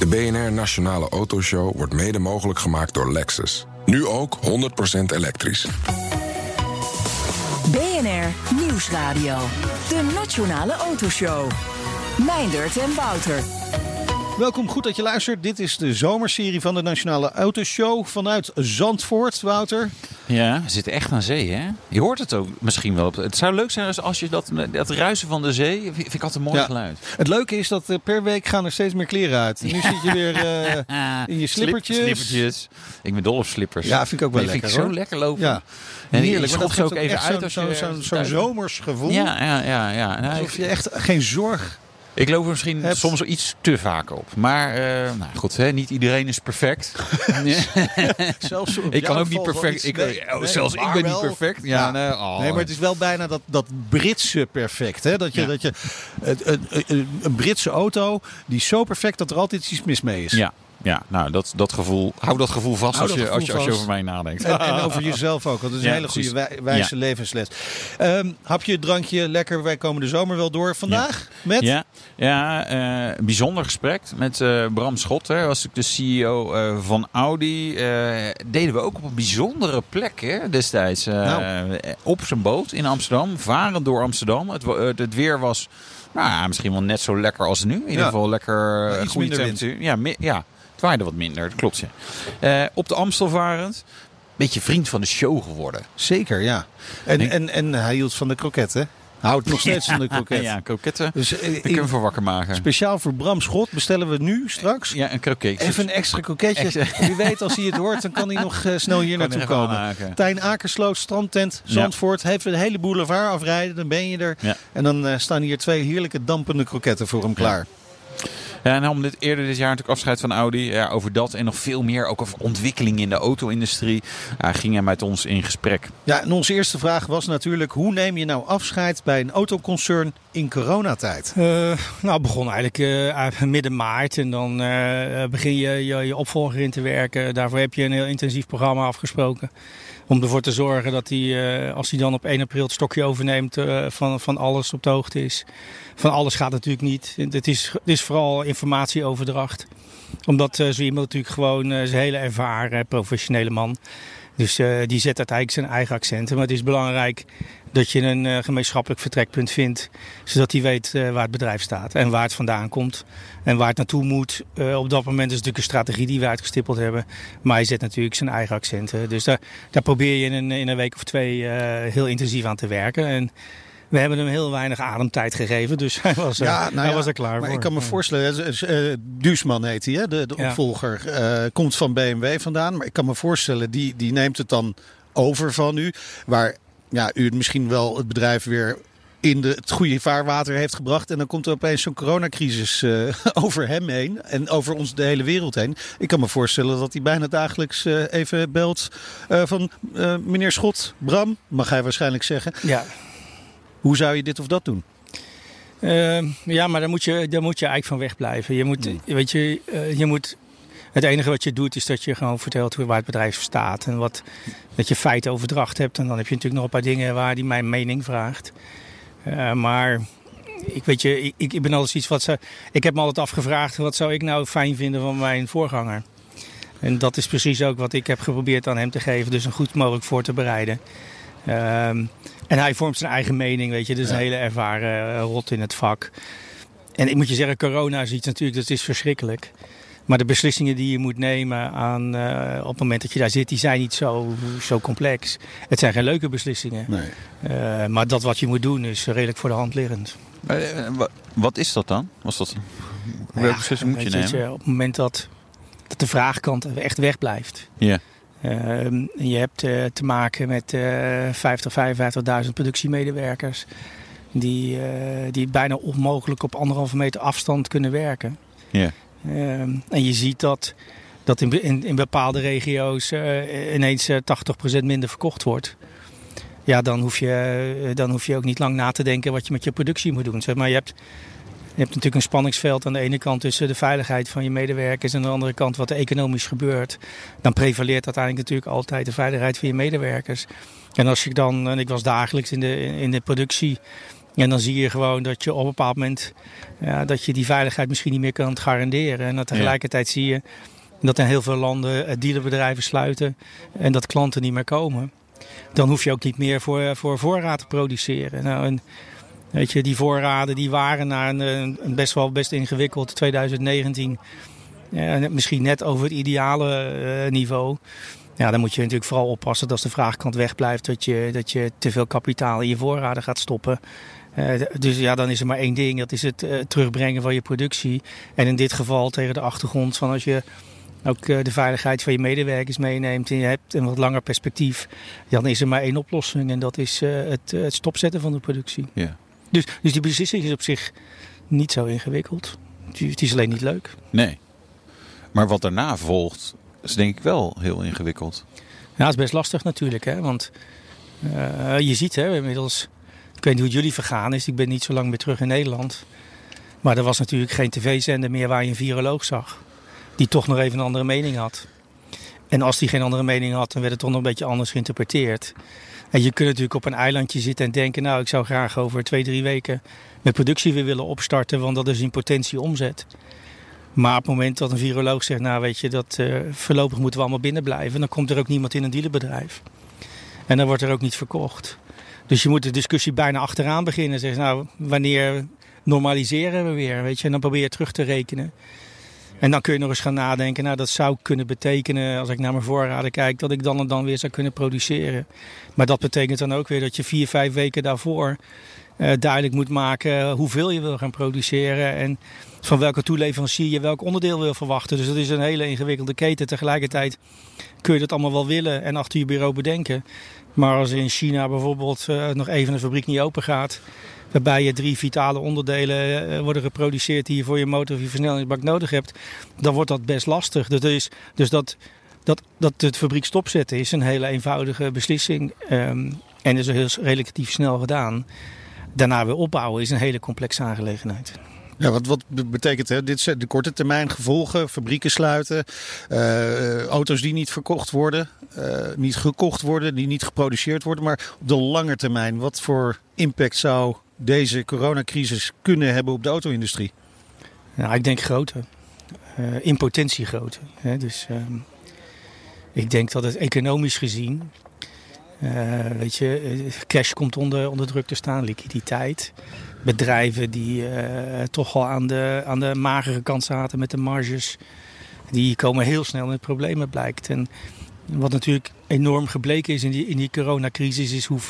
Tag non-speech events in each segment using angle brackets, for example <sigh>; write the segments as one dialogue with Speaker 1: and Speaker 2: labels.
Speaker 1: De BNR Nationale Autoshow wordt mede mogelijk gemaakt door Lexus. Nu ook 100% elektrisch.
Speaker 2: BNR Nieuwsradio. De Nationale Autoshow. Meindert en Wouter.
Speaker 3: Welkom, goed dat je luistert. Dit is de zomerserie van de Nationale Autoshow vanuit Zandvoort, Wouter.
Speaker 4: Ja, we zitten echt aan zee, hè? Je hoort het ook misschien wel. Het zou leuk zijn als je dat, dat ruisen van de zee, vind ik altijd een mooi
Speaker 3: Ja.
Speaker 4: geluid.
Speaker 3: Het leuke is dat eh, per week gaan er steeds meer kleren uit. Nu zit je weer eh, <laughs> in je slippertjes.
Speaker 4: Slip- slippertjes. Ik ben dol op slippers.
Speaker 3: Ja, vind ik ook wel
Speaker 4: Die
Speaker 3: lekker,
Speaker 4: vind ik zo lekker lopen.
Speaker 3: Ja,
Speaker 4: En
Speaker 3: heerlijk. Maar dat
Speaker 4: ze ook even uit
Speaker 3: zo'n
Speaker 4: als
Speaker 3: zo'n
Speaker 4: je
Speaker 3: zo'n- zo'n
Speaker 4: thuis-
Speaker 3: zomers gevoel.
Speaker 4: Ja, ja, ja. ja. Nou,
Speaker 3: Alsof je echt geen zorg
Speaker 4: ik loop er misschien
Speaker 3: hebt.
Speaker 4: soms iets te vaak op. Maar eh, nou goed, hè, niet iedereen is perfect. <laughs> <laughs>
Speaker 3: Zelfs
Speaker 4: ik kan ook niet perfect. ik,
Speaker 3: nee,
Speaker 4: oh,
Speaker 3: nee,
Speaker 4: zelfs ik ben
Speaker 3: wel.
Speaker 4: niet perfect. Ja,
Speaker 3: Ja.
Speaker 4: Nee, oh.
Speaker 3: Nee, maar het is wel bijna dat, dat Britse perfect. Hè? Dat je,
Speaker 4: Ja.
Speaker 3: dat je het- het- een, een Britse auto die is zo perfect dat er altijd iets mis mee is.
Speaker 4: Ja, ja nou, dat, dat gevoel, hou dat gevoel vast
Speaker 3: Hou
Speaker 4: als je, als, je, als je over mij nadenkt.
Speaker 3: En, en over <laughs> jezelf ook, want dat is
Speaker 4: Ja,
Speaker 3: een hele goede wij- wijze levensles. Ehm, hapje, drankje, lekker. Wij komen de zomer wel door. Vandaag met...
Speaker 4: Ja, ja een bijzonder gesprek met eh, Bram Schot. Hè, was ik de CEO eh, van Audi. Deden we ook op een bijzondere plek hè, destijds.
Speaker 3: Nou.
Speaker 4: Op zijn boot in Amsterdam. Varend door Amsterdam. Het, het weer was nou, ja, misschien wel net zo lekker als nu. In ieder geval lekker
Speaker 3: iets
Speaker 4: goede temperatuur. Ja, ja, het waaide wat minder. Dat klopt, ja. Op de Amstel varend. Beetje vriend van de show geworden.
Speaker 3: Zeker, ja. En, en, en hij hield van de kroketten. Houdt nog steeds van de <laughs> kroket.
Speaker 4: Ja, kroketten.
Speaker 3: Dus eh,
Speaker 4: Ik kan voor wakker maken.
Speaker 3: speciaal voor Bram Schot bestellen we nu straks
Speaker 4: Ja, een kroketje.
Speaker 3: even een extra kroketje. <laughs> Wie weet, als hij het hoort, dan kan hij nog eh, snel hier naartoe komen.
Speaker 4: aanhaken.
Speaker 3: Tijn Akersloot, strandtent, Zandvoort. Even de hele boulevard afrijden, dan ben je er. En dan eh, staan hier twee heerlijke dampende kroketten voor hem klaar.
Speaker 4: Ja, en om dit, eerder dit jaar natuurlijk afscheid van Audi. Ja, over dat en nog veel meer. Ook over ontwikkeling in de auto-industrie. Ja, ging hij met ons in gesprek.
Speaker 3: Ja, en onze eerste vraag was natuurlijk... hoe neem je nou afscheid bij een autoconcern in coronatijd?
Speaker 5: Eh, nou, het begon eigenlijk eh, midden maart. En dan eh, begin je, je je opvolger in te werken. Daarvoor heb je een heel intensief programma afgesproken. Om ervoor te zorgen dat hij, eh, als hij dan op 1 april het stokje overneemt, eh, van, van alles op de hoogte is. Van alles gaat natuurlijk niet. Het is, is vooral informatieoverdracht. Omdat eh, zo iemand natuurlijk gewoon zijn hele ervaren, professionele man. Dus die zet uiteindelijk zijn eigen accenten. Maar het is belangrijk dat je een eh, gemeenschappelijk vertrekpunt vindt. Zodat hij weet eh, waar het bedrijf staat en waar het vandaan komt. En waar het naartoe moet. Eh, op dat moment is het natuurlijk een strategie die we uitgestippeld hebben. Maar hij zet natuurlijk zijn eigen accenten. Dus daar, daar probeer je in een, in een week of twee heel intensief aan te werken. En we hebben hem heel weinig ademtijd gegeven. Dus <laughs> hij was, er-
Speaker 3: nou
Speaker 5: hij
Speaker 3: ja,
Speaker 5: was er klaar
Speaker 3: Maar
Speaker 5: voor.
Speaker 3: ik kan me voorstellen, Duusman heet hij, de, de opvolger, komt van BMW vandaan. Maar ik kan me voorstellen, die, die neemt het dan over van u. Waar ja, u misschien wel het bedrijf weer in de, het goede vaarwater heeft gebracht. En dan komt er opeens zo'n coronacrisis eh, <laughs> over hem heen. En over ons de hele wereld heen. Ik kan me voorstellen dat hij bijna dagelijks eh, even belt eh, van meneer Schot, Bram, mag hij waarschijnlijk zeggen.
Speaker 5: Ja.
Speaker 3: Hoe zou je dit of dat doen?
Speaker 5: Ehm, ja, maar daar moet, je, daar moet je eigenlijk van wegblijven. Je moet, weet je, je moet, het enige wat je doet is dat je gewoon vertelt hoe, waar het bedrijf staat. En wat, dat je feitenoverdracht hebt. En dan heb je natuurlijk nog een paar dingen waar die mijn mening vraagt. Eh, maar ik weet je, ik, ik ben altijd iets wat ze. Ik heb me altijd afgevraagd, wat zou ik nou fijn vinden van mijn voorganger? En dat is precies ook wat ik heb geprobeerd aan hem te geven. Dus een goed mogelijk voor te bereiden. Ehm, en hij vormt zijn eigen mening, weet je. Dus een hele ervaren rot in het vak. En ik moet je zeggen, corona is iets natuurlijk, dat is verschrikkelijk. Maar de beslissingen die je moet nemen aan, eh, op het moment dat je daar zit, die zijn niet zo, zo complex. Het zijn geen leuke beslissingen.
Speaker 3: Nee.
Speaker 5: Eh, maar dat wat je moet doen is redelijk voor de hand liggend.
Speaker 4: Eh, wa- wat is dat dan? Was dat, welke
Speaker 5: Ja,
Speaker 4: beslissing moet je nemen?
Speaker 5: op het moment dat, dat de vraagkant echt wegblijft.
Speaker 4: Ja.
Speaker 5: Ehm, je hebt eh, te maken met eh 50, 55.000 productiemedewerkers. Die, eh, die bijna onmogelijk op anderhalve meter afstand kunnen werken.
Speaker 4: Ja.
Speaker 5: Ehm, en je ziet dat, dat in, in, bepaalde regio's eh, ineens eh, 80% minder verkocht wordt. Ja, dan hoef, je, eh, dan hoef je ook niet lang na te denken wat je met je productie moet doen. Zeg maar, je hebt, je hebt natuurlijk een spanningsveld aan de ene kant tussen de veiligheid van je medewerkers en aan de andere kant wat er economisch gebeurt. Dan prevaleert uiteindelijk natuurlijk altijd de veiligheid van je medewerkers. En als je dan, en ik was dagelijks in de, in de productie, En dan zie je gewoon dat je op een bepaald moment ja, dat je die veiligheid misschien niet meer kan garanderen. En dat tegelijkertijd zie je dat in heel veel landen eh, dealerbedrijven sluiten en dat klanten niet meer komen. Dan hoef je ook niet meer voor, voor voorraad te produceren. Nou, en, weet je, die voorraden die waren naar een, een best wel best ingewikkeld 2019. Ja, misschien net over het ideale uh, niveau. Ja, dan moet je natuurlijk vooral oppassen dat als de vraagkant wegblijft, dat je, dat je te veel kapitaal in je voorraden gaat stoppen. Uh, dus ja, dan is er maar één ding, dat is het uh, terugbrengen van je productie. En in dit geval tegen de achtergrond van als je ook uh, de veiligheid van je medewerkers meeneemt en je hebt een wat langer perspectief, dan is er maar één oplossing en dat is het, het, stopzetten van de productie.
Speaker 4: Ja.
Speaker 5: Dus, dus die beslissing is op zich niet zo ingewikkeld. Het is alleen niet leuk.
Speaker 4: Nee. Maar wat daarna volgt, is denk ik wel heel ingewikkeld.
Speaker 5: Ja, dat is best lastig natuurlijk. Hè? Want je ziet hè, inmiddels, ik weet niet hoe jullie vergaan is. Ik ben niet zo lang meer terug in Nederland. Maar er was natuurlijk geen tv-zender meer waar je een viroloog zag. Die toch nog even een andere mening had. En als die geen andere mening had, dan werd het toch nog een beetje anders geïnterpreteerd. En je kunt natuurlijk op een eilandje zitten en denken... nou, ik zou graag over twee, drie weken met productie weer willen opstarten... want dat is in potentie omzet. Maar op het moment dat een viroloog zegt, nou weet je, dat uh, voorlopig moeten we allemaal binnen blijven, dan komt er ook niemand in een dealerbedrijf. En dan wordt er ook niet verkocht. Dus je moet de discussie bijna achteraan beginnen. Zeg, nou, wanneer normaliseren we weer? Weet je? En dan probeer je terug te rekenen. En dan kun je nog eens gaan nadenken, nou dat zou kunnen betekenen, als ik naar mijn voorraden kijk, dat ik dan en dan weer zou kunnen produceren. Maar dat betekent dan ook weer dat je vier, vijf weken daarvoor uh, duidelijk moet maken hoeveel je wil gaan produceren en van welke toeleverancier je welk onderdeel wil verwachten. Dus dat is een hele ingewikkelde keten. Tegelijkertijd kun je dat allemaal wel willen en achter je bureau bedenken. Maar als in China bijvoorbeeld uh, nog even een fabriek niet open gaat, waarbij je drie vitale onderdelen uh, worden geproduceerd die je voor je motor of je versnellingsbak nodig hebt, dan wordt dat best lastig. Dus, is, dus dat, dat, dat het fabriek stopzetten is een hele eenvoudige beslissing um, en is heel relatief snel gedaan. Daarna weer opbouwen is een hele complexe aangelegenheid.
Speaker 3: Ja, wat, wat betekent hè? dit de korte termijn gevolgen? Fabrieken sluiten, uh, auto's die niet verkocht worden, uh, niet gekocht worden, die niet geproduceerd worden. Maar op de lange termijn, wat voor impact zou deze coronacrisis kunnen hebben op de auto-industrie?
Speaker 5: Nou, ik denk grote. Uh, in potentie grote. Hè? Dus ik denk dat het economisch gezien weet je, cash komt onder, onder druk te staan, liquiditeit. Bedrijven die uh, toch al aan de, aan de magere kant zaten met de marges, die komen heel snel in problemen blijkt. En wat natuurlijk enorm gebleken is in die, in die coronacrisis, is hoe,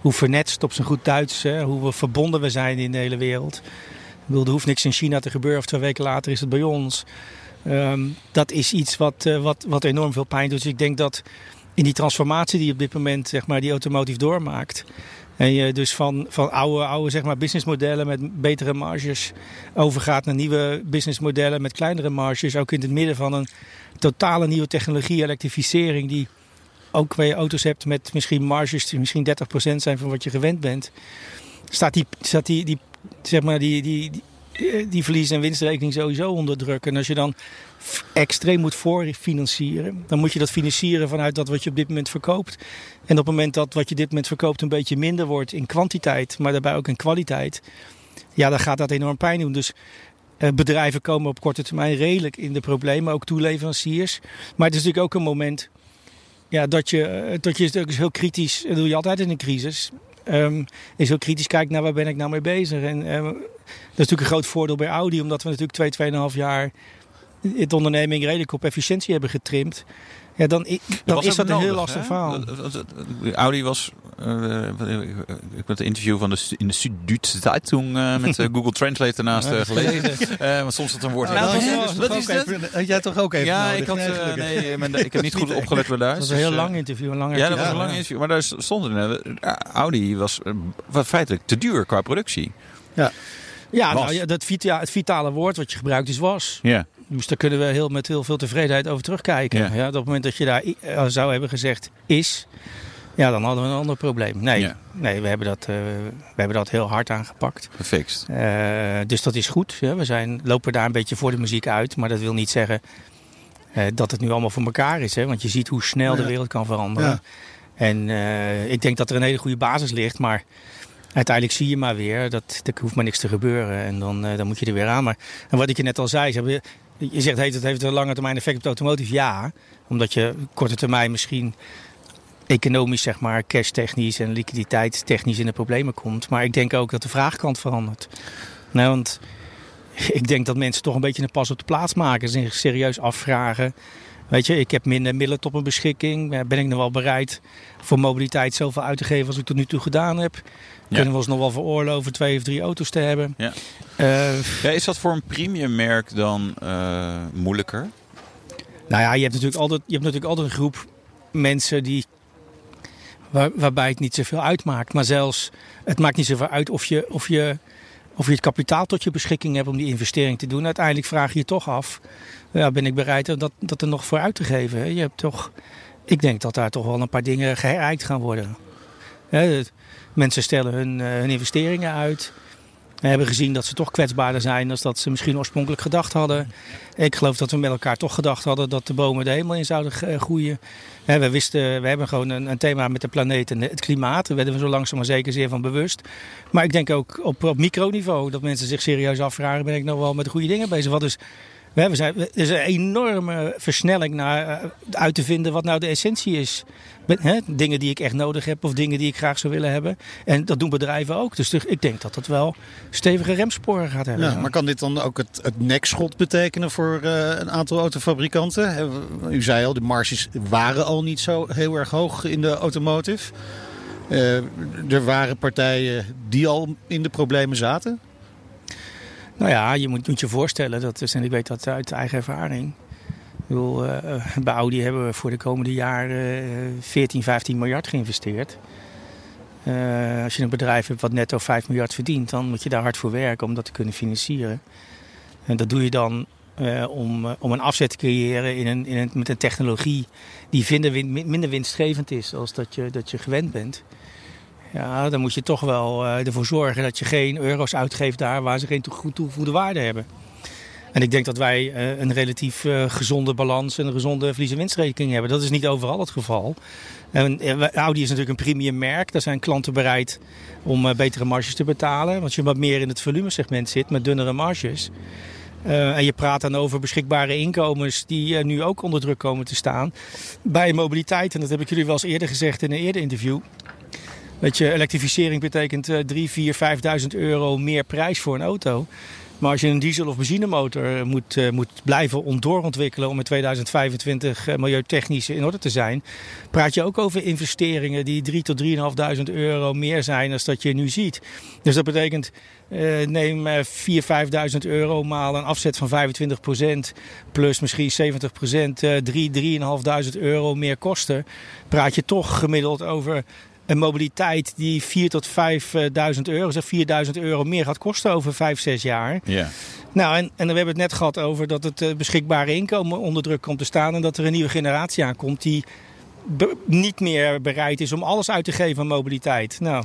Speaker 5: hoe vernetst op zijn goed Duits, hè, hoe we verbonden we zijn in de hele wereld. Ik er hoeft niks in China te gebeuren of twee weken later is het bij ons. Um, dat is iets wat, wat, wat enorm veel pijn doet. Dus ik denk dat in die transformatie die op dit moment zeg maar, die automotive doormaakt. En je dus van, van oude, oude zeg maar, businessmodellen met betere marges overgaat naar nieuwe businessmodellen met kleinere marges. Ook in het midden van een totale nieuwe technologie, elektrificering, die ook waar je auto's hebt met misschien marges die misschien 30% zijn van wat je gewend bent. Staat die, staat die, die, zeg maar, die, die, die die verlies- en winstrekening sowieso onder druk. En als je dan extreem moet voorfinancieren, dan moet je dat financieren vanuit dat wat je op dit moment verkoopt. En op het moment dat wat je dit moment verkoopt een beetje minder wordt in kwantiteit, maar daarbij ook in kwaliteit, ja, dan gaat dat enorm pijn doen. Dus eh, bedrijven komen op korte termijn redelijk in de problemen, ook toeleveranciers. Maar het is natuurlijk ook een moment ja, dat je, eh, dat je dus heel kritisch, dat doe je altijd in een crisis, um, is heel kritisch kijkt naar waar ben ik nou mee bezig. En um, dat is natuurlijk een groot voordeel bij Audi, omdat we natuurlijk twee, tweeënhalf jaar de onderneming redelijk op efficiëntie hebben getrimd. Ja, dan, dan is dat een heel lastig hè? verhaal.
Speaker 4: Audi was, uh, ik heb het interview van de, in de Süddeutsche Zeitung uh, <laughs> met uh, Google Translate ernaast uh, gelezen. <laughs> want soms had een woord.
Speaker 3: Nou, wat is dat? Had jij toch ook even
Speaker 4: Ja,
Speaker 3: nodig,
Speaker 4: ik, had, nee, ik heb niet goed opgelet bij daar.
Speaker 5: Dat was een heel lang interview. Een lang
Speaker 4: ja, dat was een lang interview. Maar daar stond er, Audi was feitelijk te duur qua productie.
Speaker 5: Ja. Ja, nou, ja dat vita het vitale woord wat je gebruikt is was.
Speaker 4: Ja.
Speaker 5: Dus daar kunnen we heel, met heel veel tevredenheid over terugkijken. Ja. ja op het moment dat je daar zou hebben gezegd is, ja, dan hadden we een ander probleem. Nee, ja. nee we, hebben dat, uh, we hebben dat heel hard aangepakt.
Speaker 4: Gefixt.
Speaker 5: Uh, dus dat is goed. Ja. We zijn, lopen daar een beetje voor de muziek uit. Maar dat wil niet zeggen uh, dat het nu allemaal voor elkaar is. Hè. Want je ziet hoe snel ja. de wereld kan veranderen. En ik denk dat er een hele goede basis ligt. Maar uiteindelijk zie je maar weer dat er hoeft maar niks te gebeuren. En dan, dan moet je er weer aan. Maar en wat ik je net al zei, ze hebben, je zegt heeft het heeft een lange termijn effect op de automotive. Ja, omdat je korte termijn misschien economisch, zeg maar, cash-technisch en liquiditeitstechnisch in de problemen komt. Maar ik denk ook dat de vraagkant verandert. Nou, want <laughs> ik denk dat mensen toch een beetje een pas op de plaats maken. Zich serieus afvragen. Weet je, ik heb minder middelen tot mijn beschikking. Ben ik nog wel bereid voor mobiliteit zoveel uit te geven als ik tot nu toe gedaan heb? Kunnen we ons nog wel veroorloven twee of drie auto's te hebben?
Speaker 4: Ja. Uh, ja, is dat voor een premiummerk dan uh, moeilijker?
Speaker 5: Nou ja, je hebt natuurlijk altijd, je hebt natuurlijk altijd een groep mensen die Waar, waarbij het niet zoveel uitmaakt. Maar zelfs, het maakt niet zoveel uit of je, of, je, of je het kapitaal tot je beschikking hebt om die investering te doen. Uiteindelijk vraag je je toch af, ja, ben ik bereid dat, dat er nog voor uit te geven. Je hebt toch, ik denk dat daar toch wel een paar dingen geherijkt gaan worden. mensen stellen hun, eh, hun investeringen uit. We hebben gezien dat ze toch kwetsbaarder zijn dan dat ze misschien oorspronkelijk gedacht hadden. Ik geloof dat we met elkaar toch gedacht hadden dat de bomen de hemel in zouden eh, groeien. We, wisten, we hebben gewoon een, thema met de planeet en het klimaat. Daar werden we zo langzaam maar zeker zeer van bewust. Maar ik denk ook op, op microniveau dat mensen zich serieus afvragen: ben ik nog wel met de goede dingen bezig? Wat dus we zijn, er is een enorme versnelling naar uh, uit te vinden wat nou de essentie is. He, dingen die ik echt nodig heb of dingen die ik graag zou willen hebben. En dat doen bedrijven ook. Dus ik denk dat dat wel stevige remsporen gaat hebben.
Speaker 3: Ja, maar kan dit dan ook het, het nekschot betekenen voor uh, een aantal autofabrikanten? U zei al, de marges waren al niet zo heel erg hoog in de automotive. Uh, er waren partijen die al in de problemen zaten.
Speaker 5: Nou ja, je moet, je voorstellen, dat en ik weet dat uit eigen ervaring. Uh, bij Audi hebben we voor de komende jaren uh, 14, 15 miljard geïnvesteerd. Uh, als je een bedrijf hebt wat netto 5 miljard verdient, dan moet je daar hard voor werken om dat te kunnen financieren. En dat doe je dan om, om een afzet te creëren in een, in een, met een technologie die minder winstgevend is als dat je, dat je gewend bent. Ja, dan moet je toch wel uh, ervoor zorgen dat je geen euro's uitgeeft daar waar ze geen toegevoegde waarde hebben. En ik denk dat wij uh, een relatief uh, gezonde balans en een gezonde verlies- en winstrekening hebben. Dat is niet overal het geval. En Audi is natuurlijk een premium merk. Daar zijn klanten bereid om betere marges te betalen. Want je wat meer in het volumesegment zit met dunnere marges. en je praat dan over beschikbare inkomens die nu ook onder druk komen te staan. Bij mobiliteit, en dat heb ik jullie wel eens eerder gezegd in een eerder interview. Weet je, elektrificering betekent 3, 4, 5.000 euro meer prijs voor een auto. Maar als je een diesel- of benzinemotor moet, uh, moet blijven doorontwikkelen om in 2025 uh, milieutechnisch in orde te zijn, praat je ook over investeringen die 3 tot 3.500 euro meer zijn dan dat je nu ziet. Dus dat betekent, uh, neem 4.000, 5.000 euro maal een afzet van 25% plus misschien 70% 3, 3.500 euro meer kosten. Praat je toch gemiddeld over een mobiliteit die 4 tot 5.000 euro, zeg 4.000 euro meer gaat kosten over 5, 6 jaar.
Speaker 4: Ja.
Speaker 5: Nou, en, en we hebben het net gehad over dat het uh, beschikbare inkomen onder druk komt te staan. En dat er een nieuwe generatie aankomt die niet meer bereid is om alles uit te geven aan mobiliteit. Nou,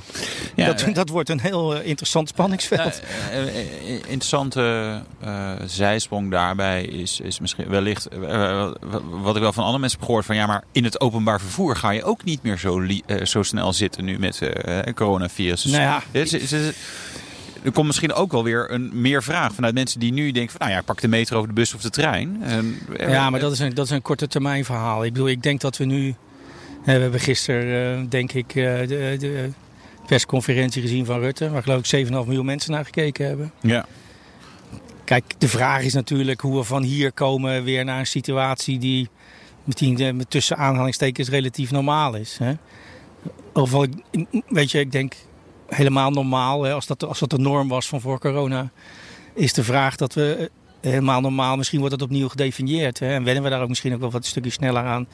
Speaker 5: ja, dat, uh, dat wordt een heel uh, interessant spanningsveld.
Speaker 4: interessante zijsprong daarbij is, is misschien wellicht wat ik wel van andere mensen heb gehoord van ja, maar in het openbaar vervoer ga je ook niet meer zo, zo snel zitten nu met coronavirus.
Speaker 5: Dus, nou ja,
Speaker 4: is, er komt misschien ook wel weer een meer vraag vanuit mensen die nu denken van nou ja, ik pak de metro of de bus of de trein. En,
Speaker 5: ja, maar dat is, een, dat is een korte termijn verhaal. Ik bedoel, ik denk dat we nu we hebben gisteren, uh, denk ik, uh, de, de, persconferentie gezien van Rutte. Waar geloof ik 7,5 miljoen mensen naar gekeken hebben.
Speaker 4: Ja.
Speaker 5: Kijk, de vraag is natuurlijk hoe we van hier komen weer naar een situatie die misschien tussen aanhalingstekens relatief normaal is. Hè? Of weet je, ik denk helemaal normaal, hè, als, dat, als dat de norm was van voor corona, is de vraag dat we helemaal normaal, misschien wordt dat opnieuw gedefinieerd. Hè, en wennen we daar ook misschien ook wel wat een stukje sneller aan.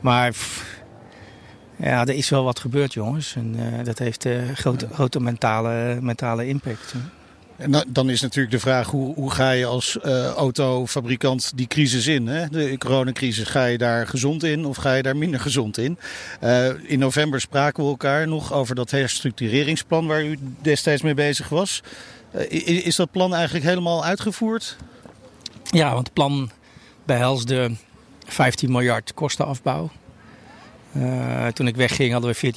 Speaker 5: Maar ja, er is wel wat gebeurd, jongens. En uh, dat heeft uh, grote, grote mentale, mentale impact.
Speaker 3: En dan is natuurlijk de vraag, hoe, hoe ga je als uh, autofabrikant die crisis in? Hè? De coronacrisis, ga je daar gezond in of ga je daar minder gezond in? in november spraken we elkaar nog over dat herstructureringsplan waar u destijds mee bezig was. is dat plan eigenlijk helemaal uitgevoerd?
Speaker 5: Ja, want het plan behelsde 15 miljard kostenafbouw. Uh, toen ik wegging hadden we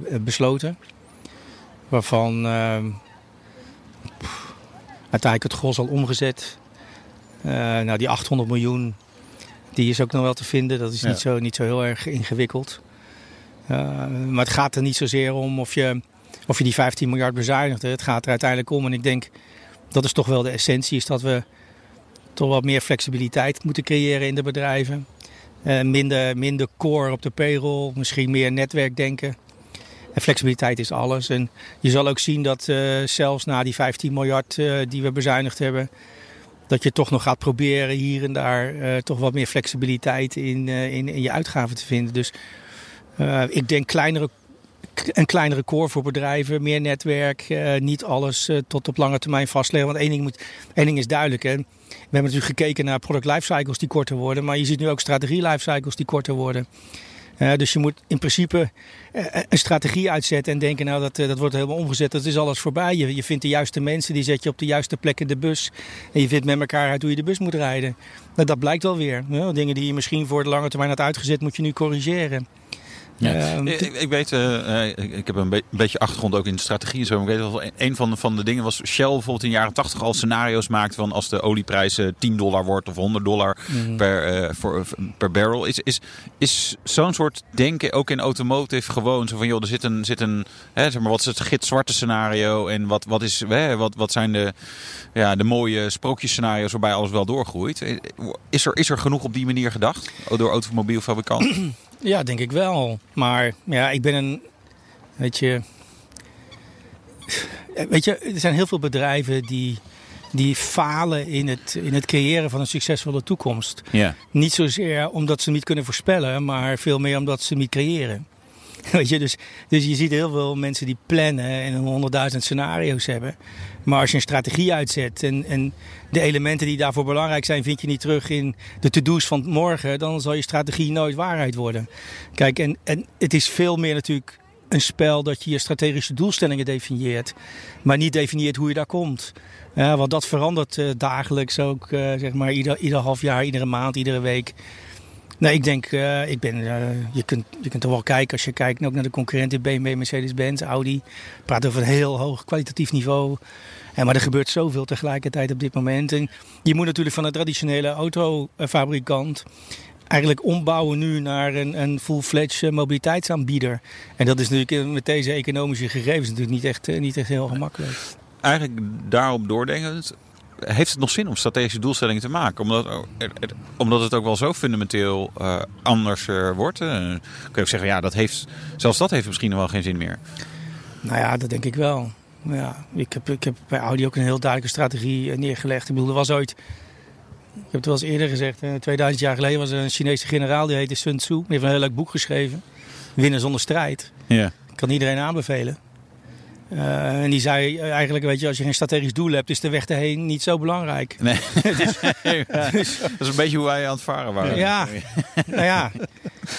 Speaker 5: 14,2 uh, besloten. Waarvan uh, uiteindelijk het gros al omgezet. Uh, nou, die 800 miljoen, die is ook nog wel te vinden. Dat is
Speaker 4: Ja.
Speaker 5: niet, zo, niet zo heel erg ingewikkeld. Maar het gaat er niet zozeer om of je, of je die 15 miljard bezuinigt. Het gaat er uiteindelijk om. En ik denk, dat is toch wel de essentie, is dat we toch wat meer flexibiliteit moeten creëren in de bedrijven. Eh, minder, minder core op de payroll, misschien meer netwerkdenken. En flexibiliteit is alles. En je zal ook zien dat eh, zelfs na die 15 miljard eh, die we bezuinigd hebben, dat je toch nog gaat proberen hier en daar toch wat meer flexibiliteit in, in, in je uitgaven te vinden. Dus ik denk kleinere, een kleinere core voor bedrijven, meer netwerk, niet alles tot op lange termijn vastleggen. Want één ding, moet, één ding is duidelijk. Hè. We hebben natuurlijk gekeken naar product lifecycles die korter worden, maar je ziet nu ook strategie lifecycles die korter worden. Uh, dus je moet in principe uh, een strategie uitzetten en denken, nou dat, uh, dat wordt helemaal omgezet, dat is alles voorbij. Je, je vindt de juiste mensen, die zet je op de juiste plek in de bus. En je vindt met elkaar uit hoe je de bus moet rijden. Nou, dat blijkt wel weer. Dingen die je misschien voor de lange termijn had uitgezet, moet je nu corrigeren.
Speaker 4: Ja. Uh, ik, ik, weet, uh, ik, ik, heb een, be een, beetje achtergrond ook in de strategie en zo. Ik weet wel, een van de, van de dingen was Shell bijvoorbeeld in de jaren 80 al scenario's maakt van als de olieprijs 10 dollar wordt of 100 dollar mm. per, uh, voor, per barrel. Is, is, is zo'n soort denken ook in automotive gewoon zo van joh, er zit een, zit een hè, zeg maar, wat is het gitzwarte scenario en wat, wat, is, hè, wat, wat zijn de, ja, de mooie sprookjesscenario's waarbij alles wel doorgroeit. Is er, is er genoeg op die manier gedacht door automobielfabrikanten? <clears throat>
Speaker 5: Ja, denk ik wel. Maar ja, ik ben een. Weet je. Weet je, er zijn heel veel bedrijven die, die falen in het, in het creëren van een succesvolle toekomst.
Speaker 4: Ja.
Speaker 5: Niet zozeer omdat ze niet kunnen voorspellen, maar veel meer omdat ze niet creëren. <laughs> Weet je, dus, dus je ziet heel veel mensen die plannen en honderdduizend scenario's hebben. Maar als je een strategie uitzet en, en de elementen die daarvoor belangrijk zijn, vind je niet terug in de to-do's van morgen, dan zal je strategie nooit waarheid worden. Kijk, en, en het is veel meer natuurlijk een spel dat je je strategische doelstellingen definieert, maar niet definieert hoe je daar komt. Ja, want dat verandert uh, dagelijks ook, uh, zeg maar, ieder, ieder half jaar, iedere maand, iedere week. Nee, ik denk, uh, ik ben, uh, je, kunt, je kunt er wel kijken als je kijkt ook naar de concurrenten BMW, Mercedes-Benz, Audi. Praat over een heel hoog kwalitatief niveau. Ja, maar er gebeurt zoveel tegelijkertijd op dit moment. En je moet natuurlijk van een traditionele autofabrikant eigenlijk ombouwen nu naar een, een full-fledged mobiliteitsaanbieder. En dat is natuurlijk met deze economische gegevens natuurlijk niet echt, niet echt heel gemakkelijk.
Speaker 4: Eigenlijk daarop doordenkend, heeft het nog zin om strategische doelstellingen te maken? Omdat, omdat het ook wel zo fundamenteel uh, anders uh, wordt. Uh, kun je ook zeggen, ja, dat heeft, zelfs dat heeft misschien nog wel geen zin meer.
Speaker 5: Nou ja, dat denk ik wel. Ja, ik, heb, ik heb bij Audi ook een heel duidelijke strategie neergelegd. Ik bedoel, er was ooit, ik heb het wel eens eerder gezegd, 2000 jaar geleden was er een Chinese generaal die heette Sun Tzu. Die heeft een heel leuk boek geschreven, Winnen zonder strijd.
Speaker 4: Ja.
Speaker 5: Kan iedereen aanbevelen. Uh, en die zei eigenlijk, weet je, als je geen strategisch doel hebt, is de weg erheen niet zo belangrijk.
Speaker 4: Nee. dus, <laughs> ja. dus, dat is een beetje hoe wij aan het varen waren.
Speaker 5: Ja, nou ja.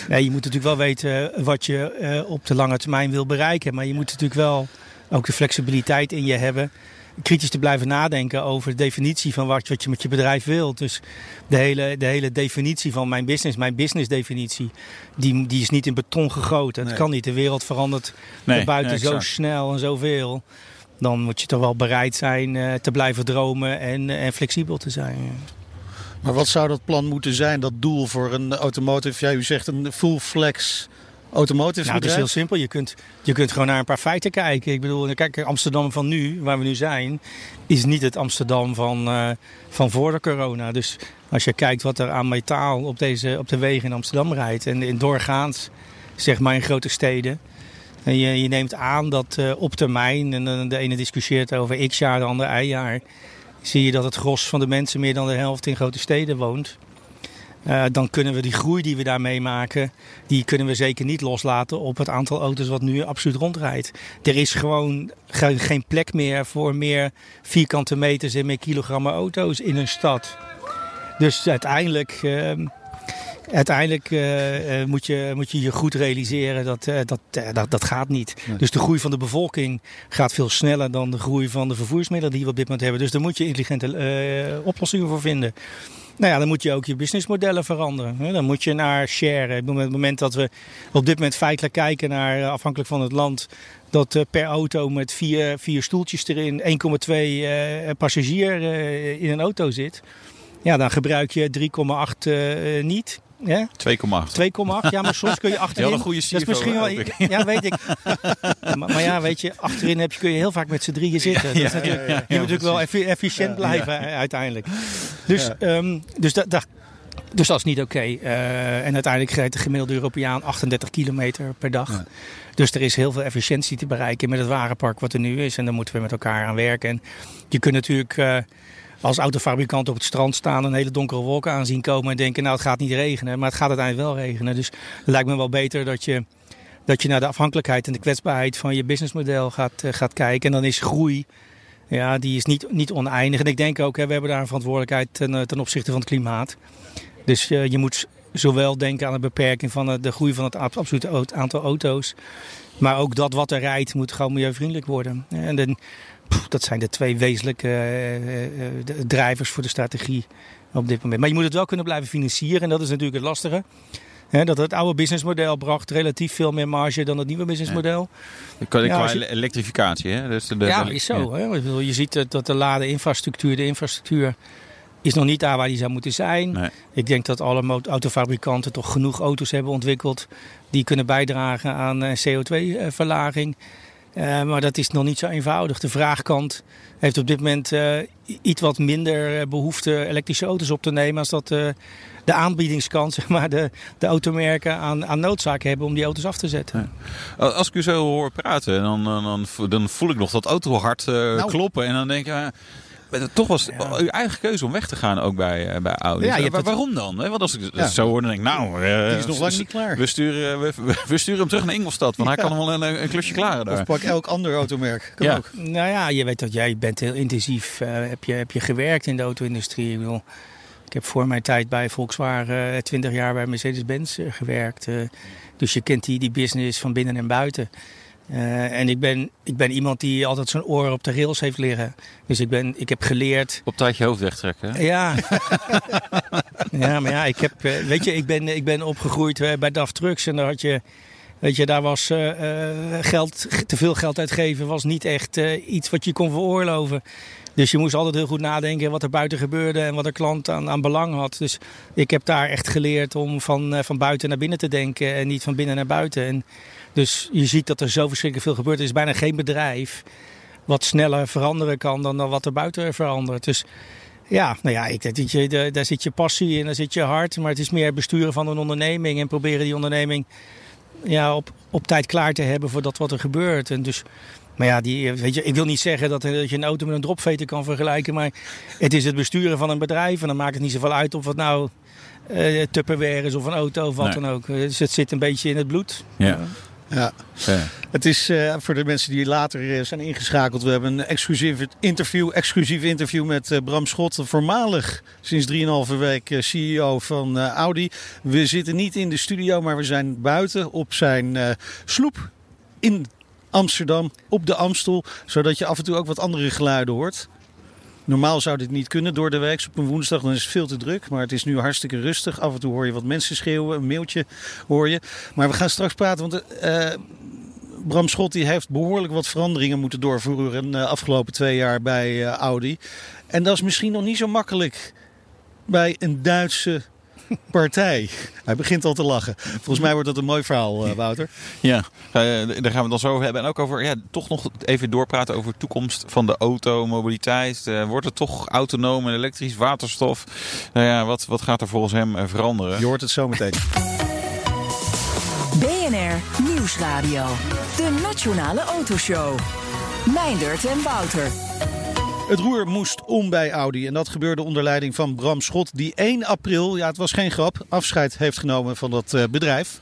Speaker 5: Nee, je moet natuurlijk wel weten wat je uh, op de lange termijn wil bereiken. Maar je moet natuurlijk wel ook de flexibiliteit in je hebben. Kritisch te blijven nadenken over de definitie van wat, wat je met je bedrijf wilt. Dus de hele, de hele definitie van mijn business, mijn business definitie, die, die is niet in beton gegoten. Het
Speaker 4: Nee.
Speaker 5: kan niet. De wereld verandert
Speaker 4: Nee,
Speaker 5: buiten
Speaker 4: nee,
Speaker 5: zo snel en zoveel. Dan moet je toch wel bereid zijn eh, te blijven dromen en, en flexibel te zijn.
Speaker 3: Maar wat zou dat plan moeten zijn, dat doel voor een automotive? Ja, u zegt een full flex automotive
Speaker 5: Nou, is heel simpel. Je kunt, je kunt gewoon naar een paar feiten kijken. Ik bedoel, kijk, Amsterdam van nu, waar we nu zijn, is niet het Amsterdam van, eh, van voor de corona. Dus als je kijkt wat er aan metaal op, deze, op de wegen in Amsterdam rijdt en in doorgaans, zeg maar in grote steden. En je, je neemt aan dat eh, op termijn, en dan de ene discussieert over x jaar, de andere y jaar, zie je dat het gros van de mensen meer dan de helft in grote steden woont. Uh, dan kunnen we die groei die we daar meemaken, die kunnen we zeker niet loslaten op het aantal auto's wat nu absoluut rondrijdt. Er is gewoon ge geen plek meer voor meer vierkante meters en meer kilogrammen auto's in een stad. Dus uiteindelijk, uh, uiteindelijk uh, moet, je, moet je je goed realiseren dat dat, dat, dat gaat niet. Nee. Dus de groei van de bevolking gaat veel sneller dan de groei van de vervoersmiddelen die we op dit moment hebben. Dus daar moet je intelligente oplossingen voor vinden. Nou ja, dan moet je ook je businessmodellen veranderen. Dan moet je naar share. Op het moment dat we op dit moment feitelijk kijken naar, eh, afhankelijk van het land, dat eh, per auto met vier, vier stoeltjes erin 1,2 uh, passagier in een auto zit. Ja, dan gebruik je 3,8 uh, niet. Ja?
Speaker 4: 2,8.
Speaker 5: 2,8, ja, maar soms kun je <laughs> achterin...
Speaker 4: Ja, een goede
Speaker 5: dat is misschien wel, Ja, weet ik. <laughs> maar, maar, ja, weet je, achterin heb je, kun je heel vaak met z'n drieën zitten. Ja, ja, ja, ja, je moet natuurlijk wel effi efficiënt blijven uiteindelijk. Dus, um, dus dat... Da dus dat is niet oké. Okay. Uh, en uiteindelijk rijdt de gemiddelde Europeaan 38 kilometer per dag. Ja. Dus er is heel veel efficiëntie te bereiken met het wagenpark wat er nu is. En daar moeten we met elkaar aan werken. En je kunt natuurlijk uh, als autofabrikant op het strand staan... een hele donkere wolken aanzien komen en denken... nou, het gaat niet regenen. Maar het gaat uiteindelijk wel regenen. Dus het lijkt me wel beter dat je, dat je naar de afhankelijkheid en de kwetsbaarheid... van je businessmodel gaat, uh, gaat kijken. En dan is groei... Ja, die is niet, niet oneindig. En ik denk ook, hè, we hebben daar een verantwoordelijkheid ten, ten opzichte van het klimaat. Dus uh, je moet zowel denken aan de beperking van de groei van het absolute aantal auto's. Maar ook dat wat er rijdt moet gewoon milieuvriendelijk worden. En pff, dat zijn de twee wezenlijke uh, uh, drijvers voor de strategie op dit moment. Maar je moet het wel kunnen blijven financieren en dat is natuurlijk het lastige. He, dat het oude businessmodel bracht relatief veel meer marge dan het nieuwe businessmodel.
Speaker 4: Ja. Qua, ja, je... elektrificatie, hè? Dus de,
Speaker 5: ja, is zo. Ja. Hè? Je ziet dat de ladeninfrastructuur, de infrastructuur is nog niet daar waar die zou moeten zijn.
Speaker 4: Nee.
Speaker 5: Ik denk dat alle autofabrikanten toch genoeg auto's hebben ontwikkeld die kunnen bijdragen aan CO2-verlaging. Uh, maar dat is nog niet zo eenvoudig. De vraagkant heeft op dit moment uh, iets wat minder behoefte elektrische auto's op te nemen als dat uh, de aanbiedingskant, <laughs> zeg maar, de, de automerken aan, aan noodzaak hebben om die auto's af te zetten.
Speaker 4: Ja. Als ik u zo hoor praten, dan, dan, dan voel ik nog dat autohart nou. kloppen. En dan denk ik, toch was ja. uw eigen keuze om weg te gaan ook bij, uh, bij Audi.
Speaker 5: Ja,
Speaker 4: maar waarom dan? Want als ik ja. zo hoor, dan denk ik, nou, uh,
Speaker 3: die is nog lang niet klaar.
Speaker 4: We sturen, we, we sturen hem terug naar Ingolstad, want hij kan hem wel een, een, klusje klaren daar.
Speaker 3: Of pak elk ander automerk. Kan
Speaker 5: ja.
Speaker 3: ook.
Speaker 5: Nou ja, je weet dat jij bent heel intensief, uh, heb, je, heb je gewerkt in de auto-industrie. Ik, bedoel, ik heb voor mijn tijd bij Volkswagen 20 jaar bij Mercedes-Benz gewerkt. dus je kent die, die business van binnen en buiten. Uh, en ik ben, ik ben iemand die altijd zijn oren op de rails heeft liggen. Dus ik, ben, ik heb geleerd...
Speaker 4: Op tijd je hoofd wegtrekken?
Speaker 5: Ja. <laughs> ja, maar ja, ik heb... Weet je, ik ben, ik ben opgegroeid bij DAF Trucks en daar had je... Weet je, daar was uh, geld, te veel geld uitgeven was niet echt uh, iets wat je kon veroorloven. Dus je moest altijd heel goed nadenken wat er buiten gebeurde en wat de klant aan, aan belang had. Dus ik heb daar echt geleerd om van, van buiten naar binnen te denken en niet van binnen naar buiten. En dus je ziet dat er zo verschrikkelijk veel gebeurt. Er is bijna geen bedrijf wat sneller veranderen kan dan, dan wat er buiten verandert. Dus ja, nou ja, ik, dat je, daar zit je passie en daar zit je hart. Maar het is meer besturen van een onderneming en proberen die onderneming ja, op, op tijd klaar te hebben voor dat wat er gebeurt. En dus, maar ja, die, weet je, ik wil niet zeggen dat, dat je een auto met een dropveter kan vergelijken. Maar het is het besturen van een bedrijf. En dan maakt het niet zoveel uit of het nou uh, Tupperware is of een auto of wat nee. dan ook. Dus het zit een beetje in het bloed.
Speaker 4: Ja.
Speaker 3: Ja. ja. Het is uh, voor de mensen die later uh, zijn ingeschakeld. We hebben een exclusief interview, exclusief interview met uh, Bram Schot. Voormalig sinds 3,5 week CEO van Audi. We zitten niet in de studio, maar we zijn buiten op zijn sloep in Amsterdam. Op de Amstel. Zodat je af en toe ook wat andere geluiden hoort. Normaal zou dit niet kunnen door de week. Op een woensdag dan is het veel te druk. Maar het is nu hartstikke rustig. Af en toe hoor je wat mensen schreeuwen. Een mailtje hoor je. Maar we gaan straks praten. Want uh, Bram Schot heeft behoorlijk wat veranderingen moeten doorvoeren. de uh, afgelopen twee jaar bij uh, Audi. En dat is misschien nog niet zo makkelijk bij een Duitse <laughs> partij. Hij begint al te lachen. Volgens mij wordt dat een mooi verhaal, uh, Wouter.
Speaker 4: Ja, uh, daar gaan we het dan zo over hebben. En ook over, ja, toch nog even doorpraten over de toekomst van de auto, mobiliteit. Uh, wordt het toch autonoom en elektrisch, waterstof? Nou ja, wat, wat gaat er volgens hem veranderen?
Speaker 3: Je hoort het zo meteen.
Speaker 2: BNR Nieuwsradio. De Nationale Autoshow. Meindert en Wouter.
Speaker 3: Het roer moest om bij Audi en dat gebeurde onder leiding van Bram Schot, die 1 april, ja het was geen grap, afscheid heeft genomen van dat uh, bedrijf.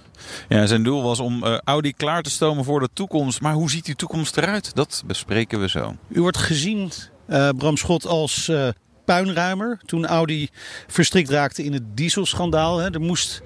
Speaker 4: Ja, zijn doel was om uh, Audi klaar te stomen voor de toekomst. Maar hoe ziet die toekomst eruit? Dat bespreken we zo.
Speaker 3: U wordt gezien, uh, Bram Schot, als puinruimer toen Audi verstrikt raakte in het dieselschandaal. Hè. Er moest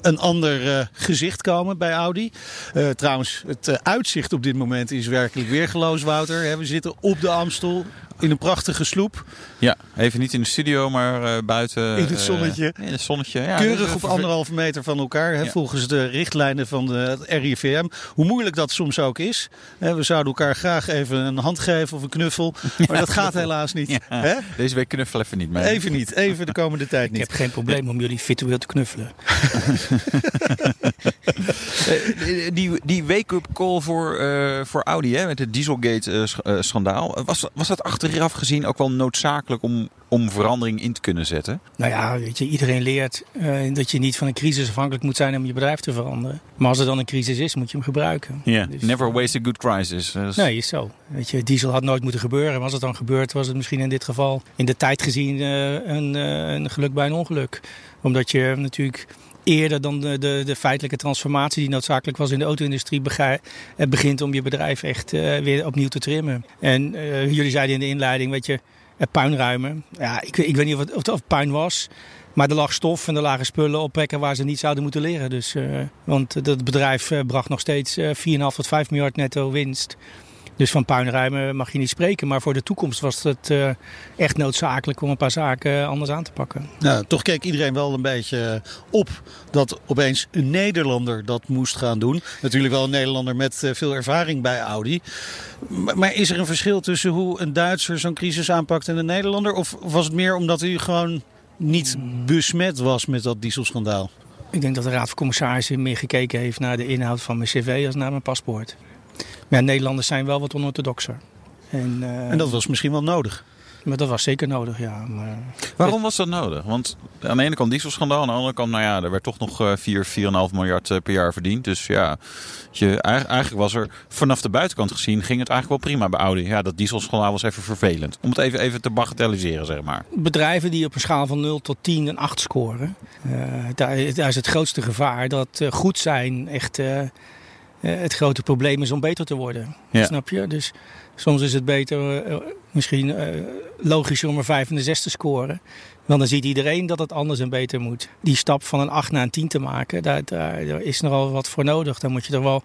Speaker 3: een ander uh, gezicht komen bij Audi. Uh, trouwens, het uh, uitzicht op dit moment is werkelijk weergeloos, Wouter. We zitten op de Amstel. In een prachtige sloep.
Speaker 4: Ja, even niet in de studio, maar uh, buiten.
Speaker 3: In het zonnetje.
Speaker 4: Uh, in het zonnetje, ja.
Speaker 3: Keurig dus, op anderhalve meter van elkaar, hè, ja. volgens de richtlijnen van de, het RIVM. Hoe moeilijk dat soms ook is. Hè, we zouden elkaar graag even een hand geven of een knuffel. <laughs> Maar dat gaat helaas niet. Hè?
Speaker 4: Deze week knuffelen even niet mee.
Speaker 3: Even niet, even de komende <laughs> tijd niet.
Speaker 5: Ik heb geen probleem om jullie virtueel te knuffelen. <laughs>
Speaker 4: die die wake-up call voor, uh, voor Audi hè, met het Dieselgate-schandaal. Was, was dat achteraf gezien ook wel noodzakelijk om, om verandering in te kunnen zetten?
Speaker 5: Nou ja, weet je, iedereen leert uh, dat je niet van een crisis afhankelijk moet zijn om je bedrijf te veranderen. Maar als er dan een crisis is, moet je hem gebruiken.
Speaker 4: Yeah. Dus, never waste a good crisis.
Speaker 5: Dus... Nee, is zo. Weet je, diesel had nooit moeten gebeuren. Maar als het dan gebeurt, was het misschien in dit geval in de tijd gezien een, een geluk bij een ongeluk. Omdat je natuurlijk eerder dan de, de, feitelijke transformatie die noodzakelijk was in de auto-industrie begint om je bedrijf echt uh, weer opnieuw te trimmen. En uh, jullie zeiden in de inleiding, weet je, puinruimen. Ja, ik, ik weet niet of het, of het puin was. Maar er lag stof en er lagen spullen op waar ze niet zouden moeten liggen. Dus, uh, want het bedrijf bracht nog steeds 4,5 tot 5 miljard netto winst. Dus van puinruimen mag je niet spreken. Maar voor de toekomst was het uh, echt noodzakelijk om een paar zaken anders aan te pakken.
Speaker 3: Nou, toch keek iedereen wel een beetje op dat opeens een Nederlander dat moest gaan doen. Natuurlijk wel een Nederlander met uh, veel ervaring bij Audi. Maar, maar, is er een verschil tussen hoe een Duitser zo'n crisis aanpakt en een Nederlander? Of was het meer omdat u gewoon niet besmet was met dat dieselschandaal?
Speaker 5: Ik denk dat de Raad van Commissarissen meer gekeken heeft naar de inhoud van mijn cv als naar mijn paspoort. Maar ja, Nederlanders zijn wel wat onorthodoxer.
Speaker 3: En, uh, en dat was misschien wel nodig.
Speaker 5: Maar dat was zeker nodig, ja. Maar...
Speaker 4: Waarom was dat nodig? Want aan de ene kant dieselschandaal, aan de andere kant, nou ja, er werd toch nog 4, 4,5 miljard per jaar verdiend. Dus ja, je, eigenlijk was er vanaf de buitenkant gezien, ging het eigenlijk wel prima bij Audi. Ja, dat dieselschandaal was even vervelend. Om het even, even te bagatelliseren, zeg maar.
Speaker 5: Bedrijven die op een schaal van 0 tot 10 een 8 scoren, uh, daar, daar, is het grootste gevaar dat uh, goed zijn echt... Uh, het grote probleem is om beter te worden. Ja. Snap je? Dus soms is het beter, uh, misschien uh, logischer om een 5 en een 6 te scoren. Want dan ziet iedereen dat het anders en beter moet. Die stap van een 8 naar een 10 te maken, daar, daar, is nogal wat voor nodig. Dan moet je er wel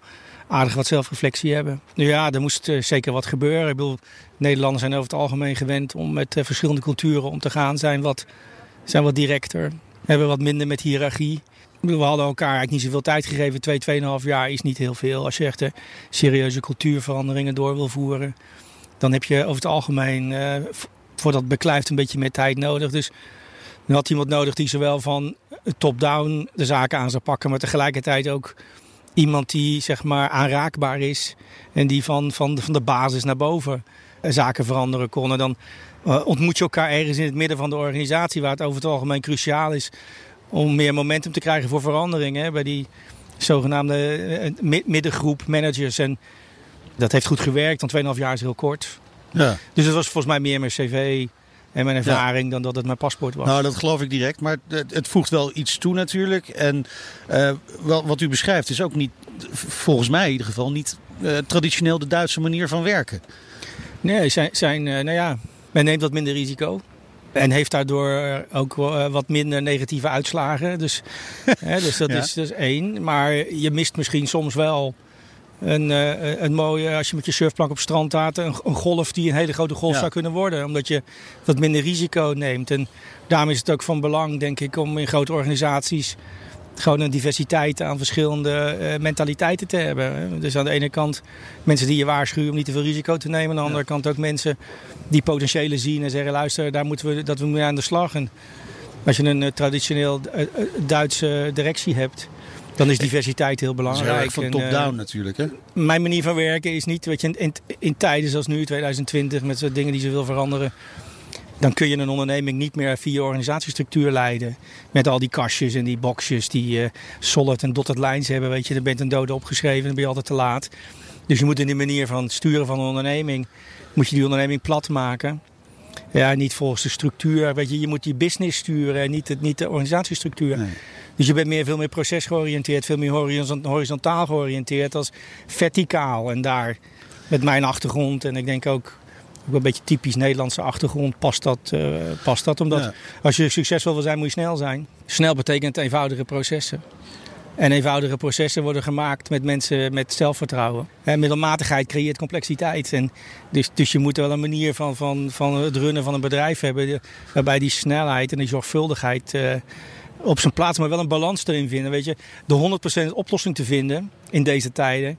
Speaker 5: aardig wat zelfreflectie hebben. Nu ja, er moest zeker wat gebeuren. Ik bedoel, Nederlanders zijn over het algemeen gewend om met verschillende culturen om te gaan. Zijn wat, zijn wat directer, hebben wat minder met hiërarchie. We hadden elkaar eigenlijk niet zoveel tijd gegeven. Twee, tweeënhalf jaar is niet heel veel. Als je echt de serieuze cultuurveranderingen door wil voeren. Dan heb je over het algemeen uh, voor dat beklijft een beetje meer tijd nodig. Dus dan had iemand nodig die zowel van top-down de zaken aan zou pakken. Maar tegelijkertijd ook iemand die zeg maar aanraakbaar is. En die van, van, van de basis naar boven zaken veranderen kon. En dan uh, ontmoet je elkaar ergens in het midden van de organisatie. Waar het over het algemeen cruciaal is om meer momentum te krijgen voor verandering. Hè, bij die zogenaamde middengroep managers. En dat heeft goed gewerkt, want 2,5 jaar is heel kort. Ja. Dus het was volgens mij meer mijn cv en mijn ervaring ja. dan dat het mijn paspoort was.
Speaker 3: Nou, dat geloof ik direct. Maar het, het voegt wel iets toe natuurlijk. En uh, wel, wat u beschrijft is ook niet, volgens mij in ieder geval, niet uh, traditioneel de Duitse manier van werken.
Speaker 5: Nee, zijn, zijn uh, nou ja, men neemt wat minder risico. En heeft daardoor ook wat minder negatieve uitslagen. Dus, <laughs> hè, dus dat ja. is dus één. Maar je mist misschien soms wel een, uh, een mooie, als je met je surfplank op strand staat, een, een, golf die een hele grote golf ja. zou kunnen worden. Omdat je wat minder risico neemt. En daarom is het ook van belang, denk ik, om in grote organisaties gewoon een diversiteit aan verschillende uh, mentaliteiten te hebben. Dus aan de ene kant mensen die je waarschuwen om niet te veel risico te nemen. Aan de andere ja. kant ook mensen die potentiële zien en zeggen, luister, daar moeten we, dat we mee aan de slag. En als je een uh, traditioneel Duitse directie hebt dan is diversiteit heel belangrijk.
Speaker 3: Van top-down uh, natuurlijk. Hè?
Speaker 5: Mijn manier van werken is niet, weet je, in, in tijden zoals nu, 2020, met zo'n dingen die ze wil veranderen. Dan kun je een onderneming niet meer via organisatiestructuur leiden. Met al die kastjes en die boxjes die uh, solid en dotted lines hebben. Weet je, dan bent een dode opgeschreven, dan ben je altijd te laat. Dus je moet in de manier van sturen van een onderneming, moet je die onderneming plat maken. Ja, niet volgens de structuur. Weet je, je moet die business sturen en niet, het, niet de organisatiestructuur. Nee. Dus je bent meer, veel meer procesgeoriënteerd, veel meer horizontaal georiënteerd als verticaal. En daar met mijn achtergrond en ik denk ook ook een beetje typisch Nederlandse achtergrond past dat. Uh, past dat omdat ja. als je succesvol wil zijn, moet je snel zijn. Snel betekent eenvoudige processen. En eenvoudige processen worden gemaakt met mensen met zelfvertrouwen. En middelmatigheid creëert complexiteit. En dus, dus je moet wel een manier van, van, van het runnen van een bedrijf hebben. Waarbij die snelheid en die zorgvuldigheid uh, op zijn plaats, maar wel een balans erin vinden. Weet je, de 100% oplossing te vinden in deze tijden.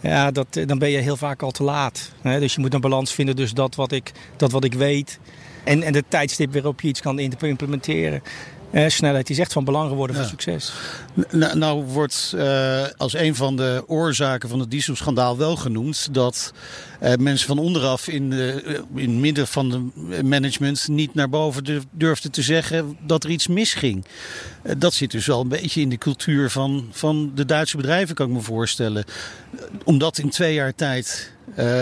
Speaker 5: Ja, dat, dan ben je heel vaak al te laat. Hè? Dus je moet een balans vinden. Dus dat wat ik, dat wat ik weet. En, en de tijdstip waarop je iets kan implementeren. Uh, snelheid is echt van belang geworden voor succes.
Speaker 3: Nou, nou wordt uh, als een van de oorzaken van het dieselschandaal wel genoemd dat uh, mensen van onderaf in, de, in het midden van de management niet naar boven durfden te zeggen dat er iets misging. dat zit dus wel een beetje in de cultuur van, van de Duitse bedrijven, kan ik me voorstellen. Om dat in twee jaar tijd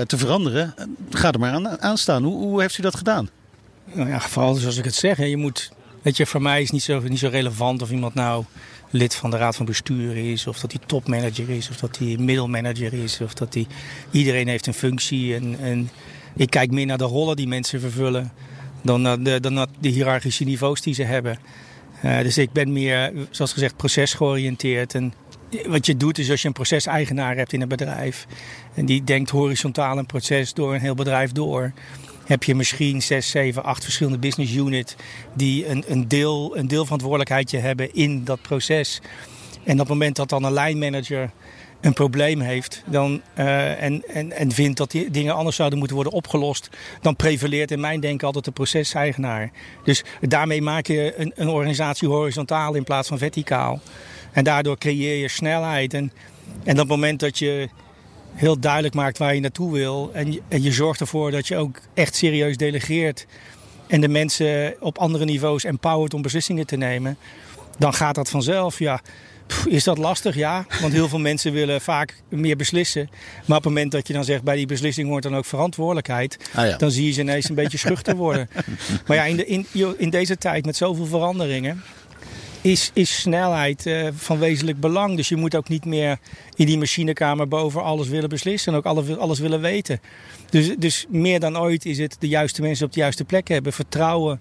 Speaker 3: te veranderen, ga er maar aan, aan staan. Hoe, hoe heeft u dat gedaan?
Speaker 5: Nou ja, vooral zoals ik het zeg, je moet Weet je, voor mij is niet zo, niet zo relevant of iemand nou lid van de raad van bestuur is, of dat hij topmanager is, of dat hij middelmanager is, of dat hij. Iedereen heeft een functie. En, ik kijk meer naar de rollen die mensen vervullen dan naar de, dan naar de hiërarchische niveaus die ze hebben. Uh, dus ik ben meer, zoals gezegd, procesgeoriënteerd. En wat je doet is als je een proceseigenaar hebt in een bedrijf. En die denkt horizontaal een proces door een heel bedrijf door heb je misschien zes, zeven, acht verschillende business units die een, een, deel, een deelverantwoordelijkheidje hebben in dat proces. En op het moment dat dan een lijnmanager een probleem heeft dan, uh, en, en, en vindt dat die dingen anders zouden moeten worden opgelost, dan prevaleert in mijn denken altijd de proceseigenaar. Dus daarmee maak je een, een organisatie horizontaal in plaats van verticaal. En daardoor creëer je snelheid. En, en op het moment dat je heel duidelijk maakt waar je naartoe wil. En je, en je zorgt ervoor dat je ook echt serieus delegeert. En de mensen op andere niveaus empowert om beslissingen te nemen. Dan gaat dat vanzelf. Ja, is dat lastig? Ja. Want heel veel <laughs> mensen willen vaak meer beslissen. Maar op het moment dat je dan zegt bij die beslissing hoort dan ook verantwoordelijkheid. Ah ja. Dan zie je ze ineens een beetje schuchter worden. <laughs> Maar ja, in, de, in, in deze tijd met zoveel veranderingen is, is snelheid uh, van wezenlijk belang. Dus je moet ook niet meer in die machinekamer boven alles willen beslissen en ook alles, alles willen weten. Dus, dus meer dan ooit is het de juiste mensen op de juiste plek hebben. Vertrouwen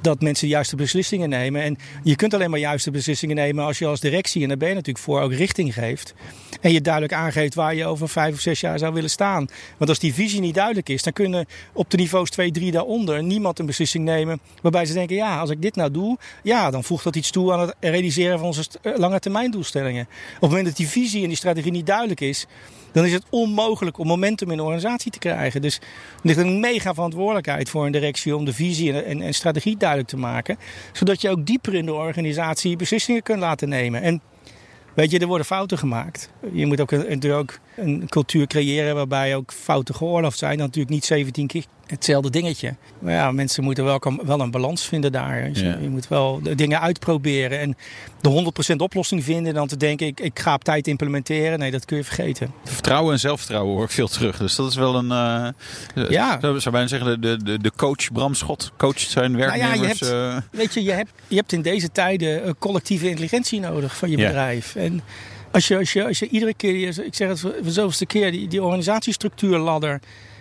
Speaker 5: dat mensen de juiste beslissingen nemen. En je kunt alleen maar juiste beslissingen nemen als je als directie, en daar ben je natuurlijk voor, ook richting geeft. En je duidelijk aangeeft waar je over vijf of zes jaar zou willen staan. Want als die visie niet duidelijk is, dan kunnen op de niveaus 2, 3 daaronder niemand een beslissing nemen waarbij ze denken, ja, als ik dit nou doe, ja, dan voegt dat iets toe aan het realiseren van onze lange termijn doelstellingen. Op het moment dat die visie en die strategie niet duidelijk is, dan is het onmogelijk om momentum in een organisatie te krijgen. Dus er ligt een mega verantwoordelijkheid voor een directie om de visie en, en, strategie duidelijk te maken. Zodat je ook dieper in de organisatie beslissingen kunt laten nemen. En weet je, er worden fouten gemaakt. Je moet ook een, ook een cultuur creëren waarbij ook fouten geoorloofd zijn. Dan natuurlijk niet 17 keer hetzelfde dingetje. Maar ja, mensen moeten wel, wel een balans vinden daar. Je, je moet wel de dingen uitproberen. En de 100% oplossing vinden en dan te denken, ik, ik ga op tijd implementeren. Nee, dat kun je vergeten.
Speaker 4: Vertrouwen en zelfvertrouwen hoor ik veel terug. Dus dat is wel een, uh, ja. zou, zou bijna zeggen, de, de, de coach Bram Schot coacht zijn werknemers. Nou ja,
Speaker 5: je hebt, uh... Weet je, je hebt, je hebt in deze tijden een collectieve intelligentie nodig van je bedrijf. En als je, als, je, als je iedere keer, ik zeg het voor de zoveelste keer, die, die organisatiestructuurladder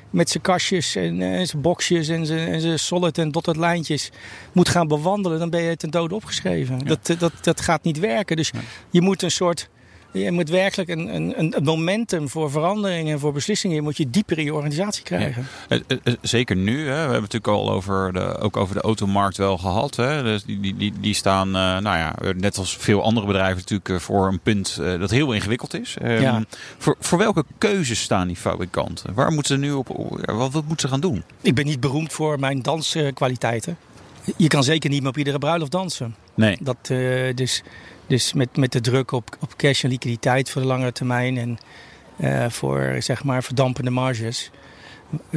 Speaker 5: met zijn kastjes en, en zijn boxjes en zijn, en zijn solid en dotted lijntjes moet gaan bewandelen, dan ben je ten dode opgeschreven. Dat, dat, dat gaat niet werken. Dus je moet een soort je moet werkelijk een, een, een momentum voor veranderingen en voor beslissingen moet je dieper in je organisatie krijgen.
Speaker 4: Ja. Eh, eh, zeker nu. Hè. We hebben het natuurlijk al over de, ook over de automarkt wel gehad. Hè. Dus die, die, die staan, uh, nou ja, net als veel andere bedrijven natuurlijk voor een punt uh, dat heel ingewikkeld is. Um, ja. voor, voor welke keuzes staan die fabrikanten? Waar moeten ze nu op, wat, wat moeten ze gaan doen?
Speaker 5: Ik ben niet beroemd voor mijn danskwaliteiten. Je kan zeker niet meer op iedere bruiloft dansen.
Speaker 4: Nee.
Speaker 5: Dat, uh, dus dus met, met de druk op, op cash en liquiditeit voor de langere termijn en uh, voor zeg maar verdampende marges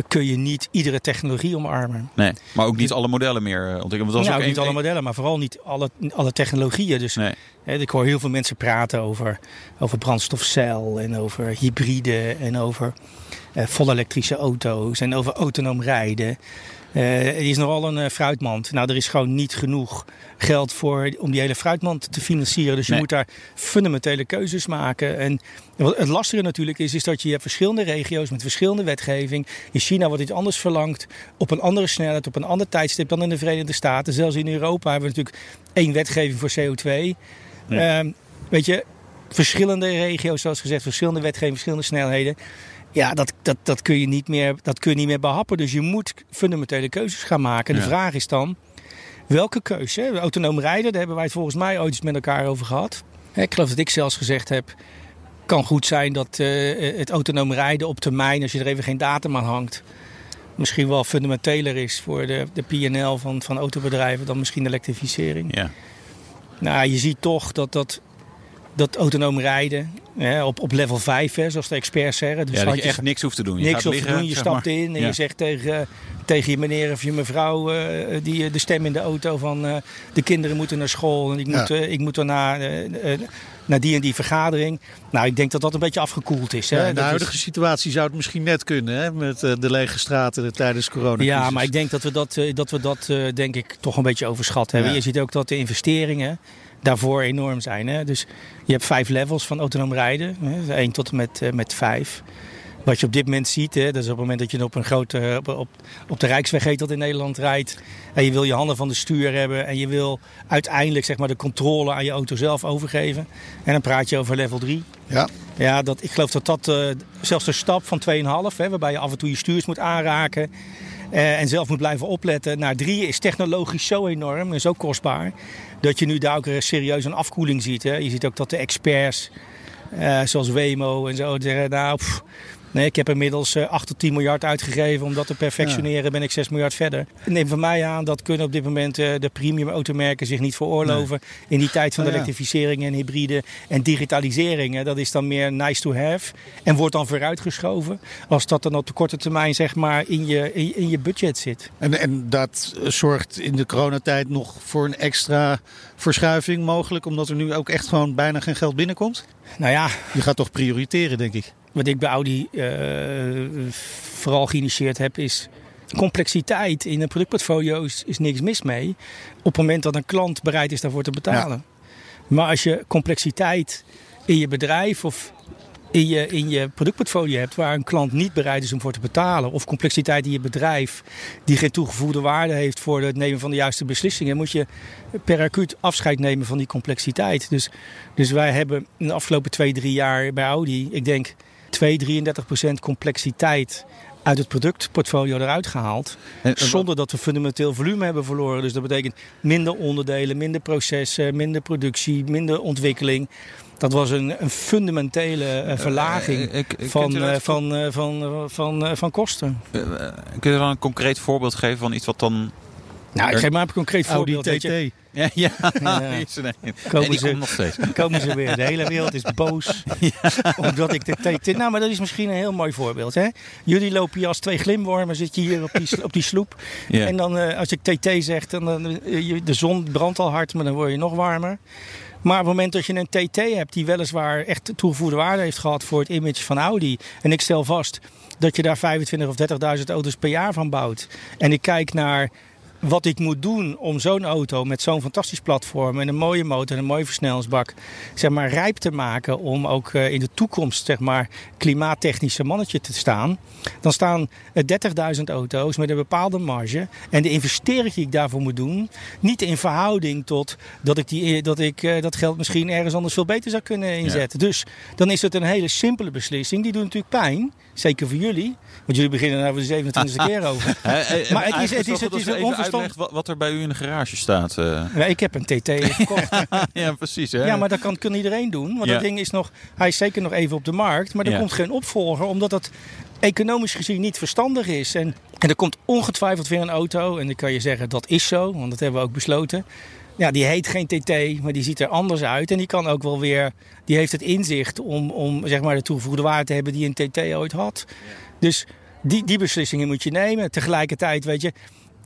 Speaker 5: kun je niet iedere technologie omarmen.
Speaker 4: Nee, maar ook niet dus, alle modellen meer eh, ontwikkelen.
Speaker 5: Want nou, ook niet alle modellen, maar vooral niet alle, alle technologieën. Dus nee. hè, ik hoor heel veel mensen praten over, over brandstofcel en over hybride en over uh, volle elektrische auto's en over autonoom rijden. Het is nogal een uh, fruitmand. Nou, er is gewoon niet genoeg geld voor om die hele fruitmand te financieren. Dus je moet daar fundamentele keuzes maken. En wat het lastige natuurlijk is, is dat je hebt verschillende regio's met verschillende wetgeving. In China wordt iets anders verlangd, op een andere snelheid, op een ander tijdstip dan in de Verenigde Staten. Zelfs in Europa hebben we natuurlijk één wetgeving voor CO2. Ja. Uh, weet je, verschillende regio's, zoals gezegd, verschillende wetgeving, verschillende snelheden. Ja, dat, dat, dat, kun je niet meer, dat kun je niet meer behappen. Dus je moet fundamentele keuzes gaan maken. De
Speaker 4: Ja.
Speaker 5: vraag is dan, welke keuze? Autonoom rijden, daar hebben wij het volgens mij ooit eens met elkaar over gehad. Ik geloof dat ik zelfs gezegd heb, kan goed zijn dat eh, het autonoom rijden op termijn, als je er even geen datum aan hangt, misschien wel fundamenteler is voor de, de PNL van, van autobedrijven dan misschien de elektrificering.
Speaker 4: Ja.
Speaker 5: Nou, je ziet toch dat dat, dat autonoom rijden hè, op, op level 5, hè, zoals de experts zeggen. Dus
Speaker 4: ja, dat je echt niks hoeft te doen. Je
Speaker 5: niks
Speaker 4: gaat
Speaker 5: hoeft te
Speaker 4: liggen,
Speaker 5: doen. Je stapt
Speaker 4: maar.
Speaker 5: in en
Speaker 4: Ja.
Speaker 5: je zegt tegen, tegen je meneer of je mevrouw, eh, die, de stem in de auto van eh, de kinderen moeten naar school en ik
Speaker 3: Ja.
Speaker 5: moet, eh, ik moet dan naar, eh, eh, naar die en die vergadering. Nou, ik denk dat dat een beetje afgekoeld is. Hè?
Speaker 3: Ja, in de
Speaker 5: is-
Speaker 3: huidige situatie zou het misschien net kunnen, hè? met eh, de lege straten tijdens corona.
Speaker 5: Ja, maar ik denk dat we dat, eh, dat, we dat eh, denk ik toch een beetje overschat hebben.
Speaker 3: Ja.
Speaker 5: Je ziet ook dat de investeringen daarvoor enorm zijn. Hè? Dus je hebt vijf levels van autonoom rijden. Hè? 1 tot en met, eh, met 5. Wat je op dit moment ziet, hè, dat is op het moment dat je op een grote op, op, op de Rijksweg heet dat in Nederland rijdt. En je wil je handen van de stuur hebben. En je wil uiteindelijk zeg maar, de controle aan je auto zelf overgeven. En dan praat je over level 3.
Speaker 3: Ja.
Speaker 5: Ja, dat, ik geloof dat dat eh, zelfs de stap van 2,5, hè, waarbij je af en toe je stuurs moet aanraken. eh, en zelf moet blijven opletten. Naar drie is technologisch zo enorm en zo kostbaar. Dat je nu daar ook serieus een afkoeling ziet. Hè. Je ziet ook dat de experts, eh, zoals Wemo en zo, zeggen: Nou, pff, nee, ik heb inmiddels eh, 8 tot 10 miljard uitgegeven. Om dat te perfectioneren ben ik 6 miljard verder. Neem van mij aan, dat kunnen op dit moment eh, de premium automerken zich niet veroorloven. In die tijd van de
Speaker 3: Oh, ja.
Speaker 5: elektrificering en hybride en digitalisering. Hè, dat is dan meer nice to have. En wordt dan vooruitgeschoven. Als dat dan op de korte termijn zeg maar in je, in, in je budget zit.
Speaker 3: En, en dat eh, zorgt in de coronatijd nog voor een extra verschuiving mogelijk, omdat er nu ook echt gewoon bijna geen geld binnenkomt?
Speaker 5: Nou ja,
Speaker 3: Je gaat toch prioriteren, denk ik.
Speaker 5: Wat ik bij Audi eh, vooral geïnitieerd heb is complexiteit in een productportfolio is, is niks mis mee. Op het moment dat een klant bereid is daarvoor te betalen. Maar als je complexiteit in je bedrijf of in je, in je productportfolio hebt waar een klant niet bereid is om voor te betalen, of complexiteit in je bedrijf die geen toegevoegde waarde heeft voor het nemen van de juiste beslissingen, moet je per acuut afscheid nemen van die complexiteit. Dus, dus wij hebben in de afgelopen twee, drie jaar bij Audi, ik denk 2, 33 procent complexiteit uit het productportfolio eruit gehaald.
Speaker 4: En- en-
Speaker 5: Zonder dat we fundamenteel volume hebben verloren. Dus dat betekent minder onderdelen, minder processen, minder productie, minder ontwikkeling. Dat was een, een fundamentele eh, verlaging
Speaker 4: Eh, eh, ik-
Speaker 5: van, eh, van, eh, van, eh, van, eh, van kosten.
Speaker 4: Eh, eh, Kun je dan een concreet voorbeeld geven van iets wat dan...
Speaker 5: Nou, ik geef maar een concreet
Speaker 3: Audi
Speaker 5: voorbeeld.
Speaker 3: TT.
Speaker 4: Ja, ja.
Speaker 5: Ja. <laughs>
Speaker 4: Is er een.
Speaker 5: Komen ze-
Speaker 4: nog steeds. <laughs>
Speaker 5: komen ze weer. De hele wereld is boos. <laughs> Omdat ik de TT... Nou, maar dat is misschien een heel mooi voorbeeld. Hè? Jullie lopen hier als twee glimwormen, zit je hier op die, op die sloep.
Speaker 4: Ja.
Speaker 5: En dan eh, als ik TT zeg, dan, dan eh, je- de zon brandt al hard, maar dan word je nog warmer. Maar op het moment dat je een TT hebt die weliswaar echt toegevoegde waarde heeft gehad voor het image van Audi. En ik stel vast dat je daar 25 of 30.000 auto's per jaar van bouwt. En ik kijk naar wat ik moet doen om zo'n auto met zo'n fantastisch platform en een mooie motor en een mooie versnellingsbak zeg maar, rijp te maken om ook eh, in de toekomst zeg maar, klimaattechnische mannetje te staan. Dan staan eh, 30.000 auto's met een bepaalde marge. En de investering die ik daarvoor moet doen, niet in verhouding tot dat ik, die, dat, ik eh, dat geld misschien ergens anders veel beter zou kunnen inzetten. Dus dan is het een hele simpele beslissing. Die doet natuurlijk pijn. Zeker voor jullie. Want jullie beginnen nou voor de 27e <laughs> keer over.
Speaker 4: Eh,
Speaker 5: Maar het is- het is- het is een onverstand-
Speaker 4: Wat, wat er bij u in de garage staat.
Speaker 5: Ja, ik heb een TT gekocht. <laughs>
Speaker 4: ja, precies. Hè?
Speaker 5: Ja, maar dat kan, kan iedereen doen. Want
Speaker 4: Ja.
Speaker 5: dat ding is nog, hij is zeker nog even op de markt. Maar er
Speaker 4: Ja.
Speaker 5: komt geen opvolger, omdat dat economisch gezien niet verstandig is. En, en er komt ongetwijfeld weer een auto. En dan kan je zeggen, dat is zo, want dat hebben we ook besloten. Ja, die heet geen TT, maar die ziet er anders uit. En die kan ook wel weer, die heeft het inzicht om, om zeg maar de toegevoegde waarde te hebben die een TT ooit had. Dus die, die beslissingen moet je nemen. Tegelijkertijd, weet je,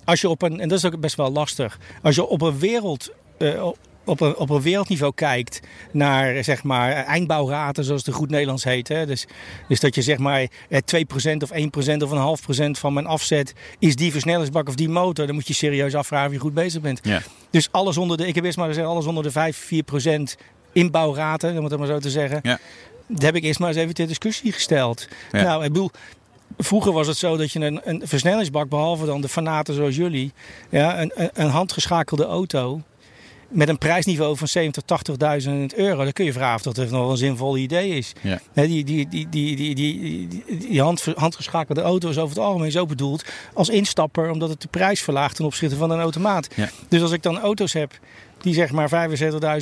Speaker 5: als je op een, en dat is ook best wel lastig, als je op een wereld. eh, op een, op een wereldniveau kijkt naar zeg maar, eindbouwraten, zoals het goed Nederlands heet. Hè? Dus, dus dat je zeg maar eh, 2% of 1% of een half procent van mijn afzet is die versnellingsbak of die motor. Dan moet je serieus afvragen of je goed bezig bent.
Speaker 4: Ja.
Speaker 5: Dus alles onder de, ik heb eerst maar gezegd, alles onder de 5, 4% inbouwraten, om het maar zo te zeggen.
Speaker 4: Ja.
Speaker 5: Dat heb ik eerst maar eens even ter discussie gesteld.
Speaker 4: Ja.
Speaker 5: Nou, ik bedoel, Vroeger was het zo dat je een, een versnellingsbak, behalve dan de fanaten zoals jullie, ja, een, een handgeschakelde auto met een prijsniveau van 70, 80.000 euro, dan kun je vragen of dat nog een zinvol idee is. Die die, die, die, die, die, handgeschakelde auto is over het algemeen zo bedoeld als instapper, omdat het de prijs verlaagt ten opzichte van een automaat. Dus als ik dan auto's heb die zeg maar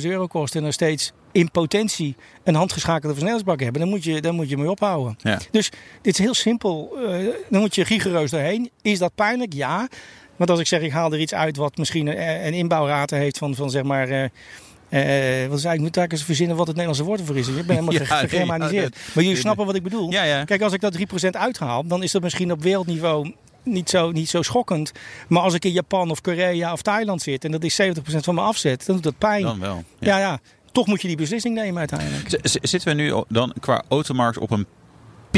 Speaker 5: 75.000 euro kosten en nog steeds in potentie een handgeschakelde versnellingsbak hebben, dan moet je, dan moet je mee ophouden. Dus dit is heel simpel. Eh, dan moet je rigoureus doorheen. Is dat pijnlijk? Ja. Want als ik zeg, ik haal er iets uit wat misschien een, een inbouwrate heeft van, van zeg maar. eh, eh, wat is eigenlijk, moet ik eens verzinnen wat het Nederlandse woord ervoor is. Ik ben helemaal <laughs>
Speaker 4: Ja, nee, ja,
Speaker 5: maar jullie snappen wat ik bedoel.
Speaker 4: Ja, ja.
Speaker 5: Kijk, als ik dat 3% uithaal, dan is dat misschien op wereldniveau niet zo, niet zo schokkend. Maar als ik in Japan of Korea of Thailand zit en dat is 70% van mijn afzet, dan doet dat pijn.
Speaker 4: Dan wel.
Speaker 5: ja. ja, Toch moet je die beslissing nemen uiteindelijk.
Speaker 4: Zitten we nu dan qua automarkt op een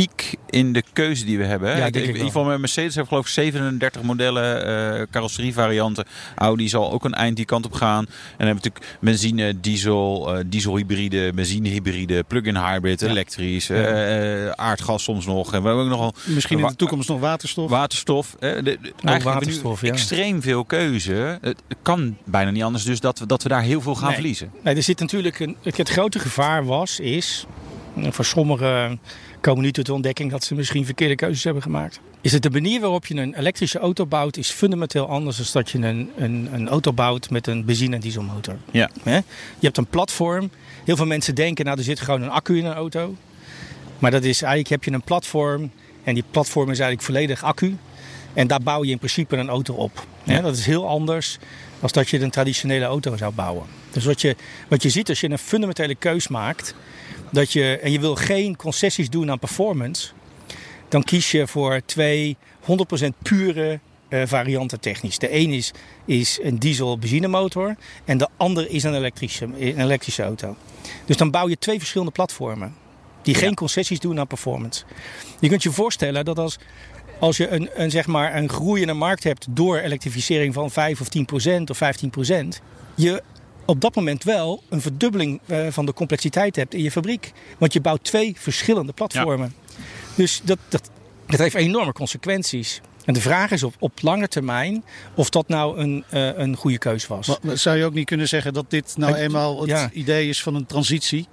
Speaker 4: piek in de keuze die we hebben?
Speaker 5: Ja,
Speaker 4: ik, in ieder geval met Mercedes hebben geloof ik 37 modellen, carrosserievarianten. Audi zal ook een eind die kant op gaan. En dan hebben we natuurlijk benzine, diesel, eh dieselhybride, benzinehybride, plug-in hybrid, elektrisch, eh, aardgas soms nog. En we hebben ook nogal
Speaker 3: Misschien in de toekomst nog waterstof.
Speaker 4: Waterstof. de- de- eigenlijk
Speaker 5: waterstof,
Speaker 4: nu
Speaker 5: ja.
Speaker 4: extreem veel keuze. Het kan bijna niet anders dus dat we, dat we daar heel veel gaan
Speaker 5: Nee.
Speaker 4: verliezen.
Speaker 5: Nee, er zit natuurlijk een, het grote gevaar was, is, voor sommigen komen nu tot de ontdekking dat ze misschien verkeerde keuzes hebben gemaakt. Is het de manier waarop je een elektrische auto bouwt, is fundamenteel anders dan dat je een, een, een auto bouwt met een benzine- en dieselmotor.
Speaker 4: Ja.
Speaker 5: Je hebt een platform. Heel veel mensen denken, nou er zit gewoon een accu in een auto. Maar dat is eigenlijk, heb je een platform en die platform is eigenlijk volledig accu. En daar bouw je in principe een auto op. Dat is heel anders dan dat je een traditionele auto zou bouwen. Dus wat je, wat je ziet als je een fundamentele keus maakt, dat je, en je wil geen concessies doen aan performance, dan kies je voor twee 100% pure eh, varianten technisch. De een is, is een diesel-benzinemotor en de ander is een elektrische, een elektrische auto. Dus dan bouw je twee verschillende platformen die geen concessies doen aan performance. Je kunt je voorstellen dat als, als je een, een, zeg maar een groeiende markt hebt door elektrificering van 5 of 10 procent of 15 procent, je op dat moment wel een verdubbeling eh, van de complexiteit hebt in je fabriek. Want je bouwt twee verschillende platformen. Dus dat, dat, dat heeft enorme consequenties. En de vraag is op, op lange termijn of dat nou een, eh, een goede keus was.
Speaker 3: Maar- maar Zou je ook niet kunnen zeggen dat dit nou eenmaal het
Speaker 5: ja.
Speaker 3: idee is van een transitie?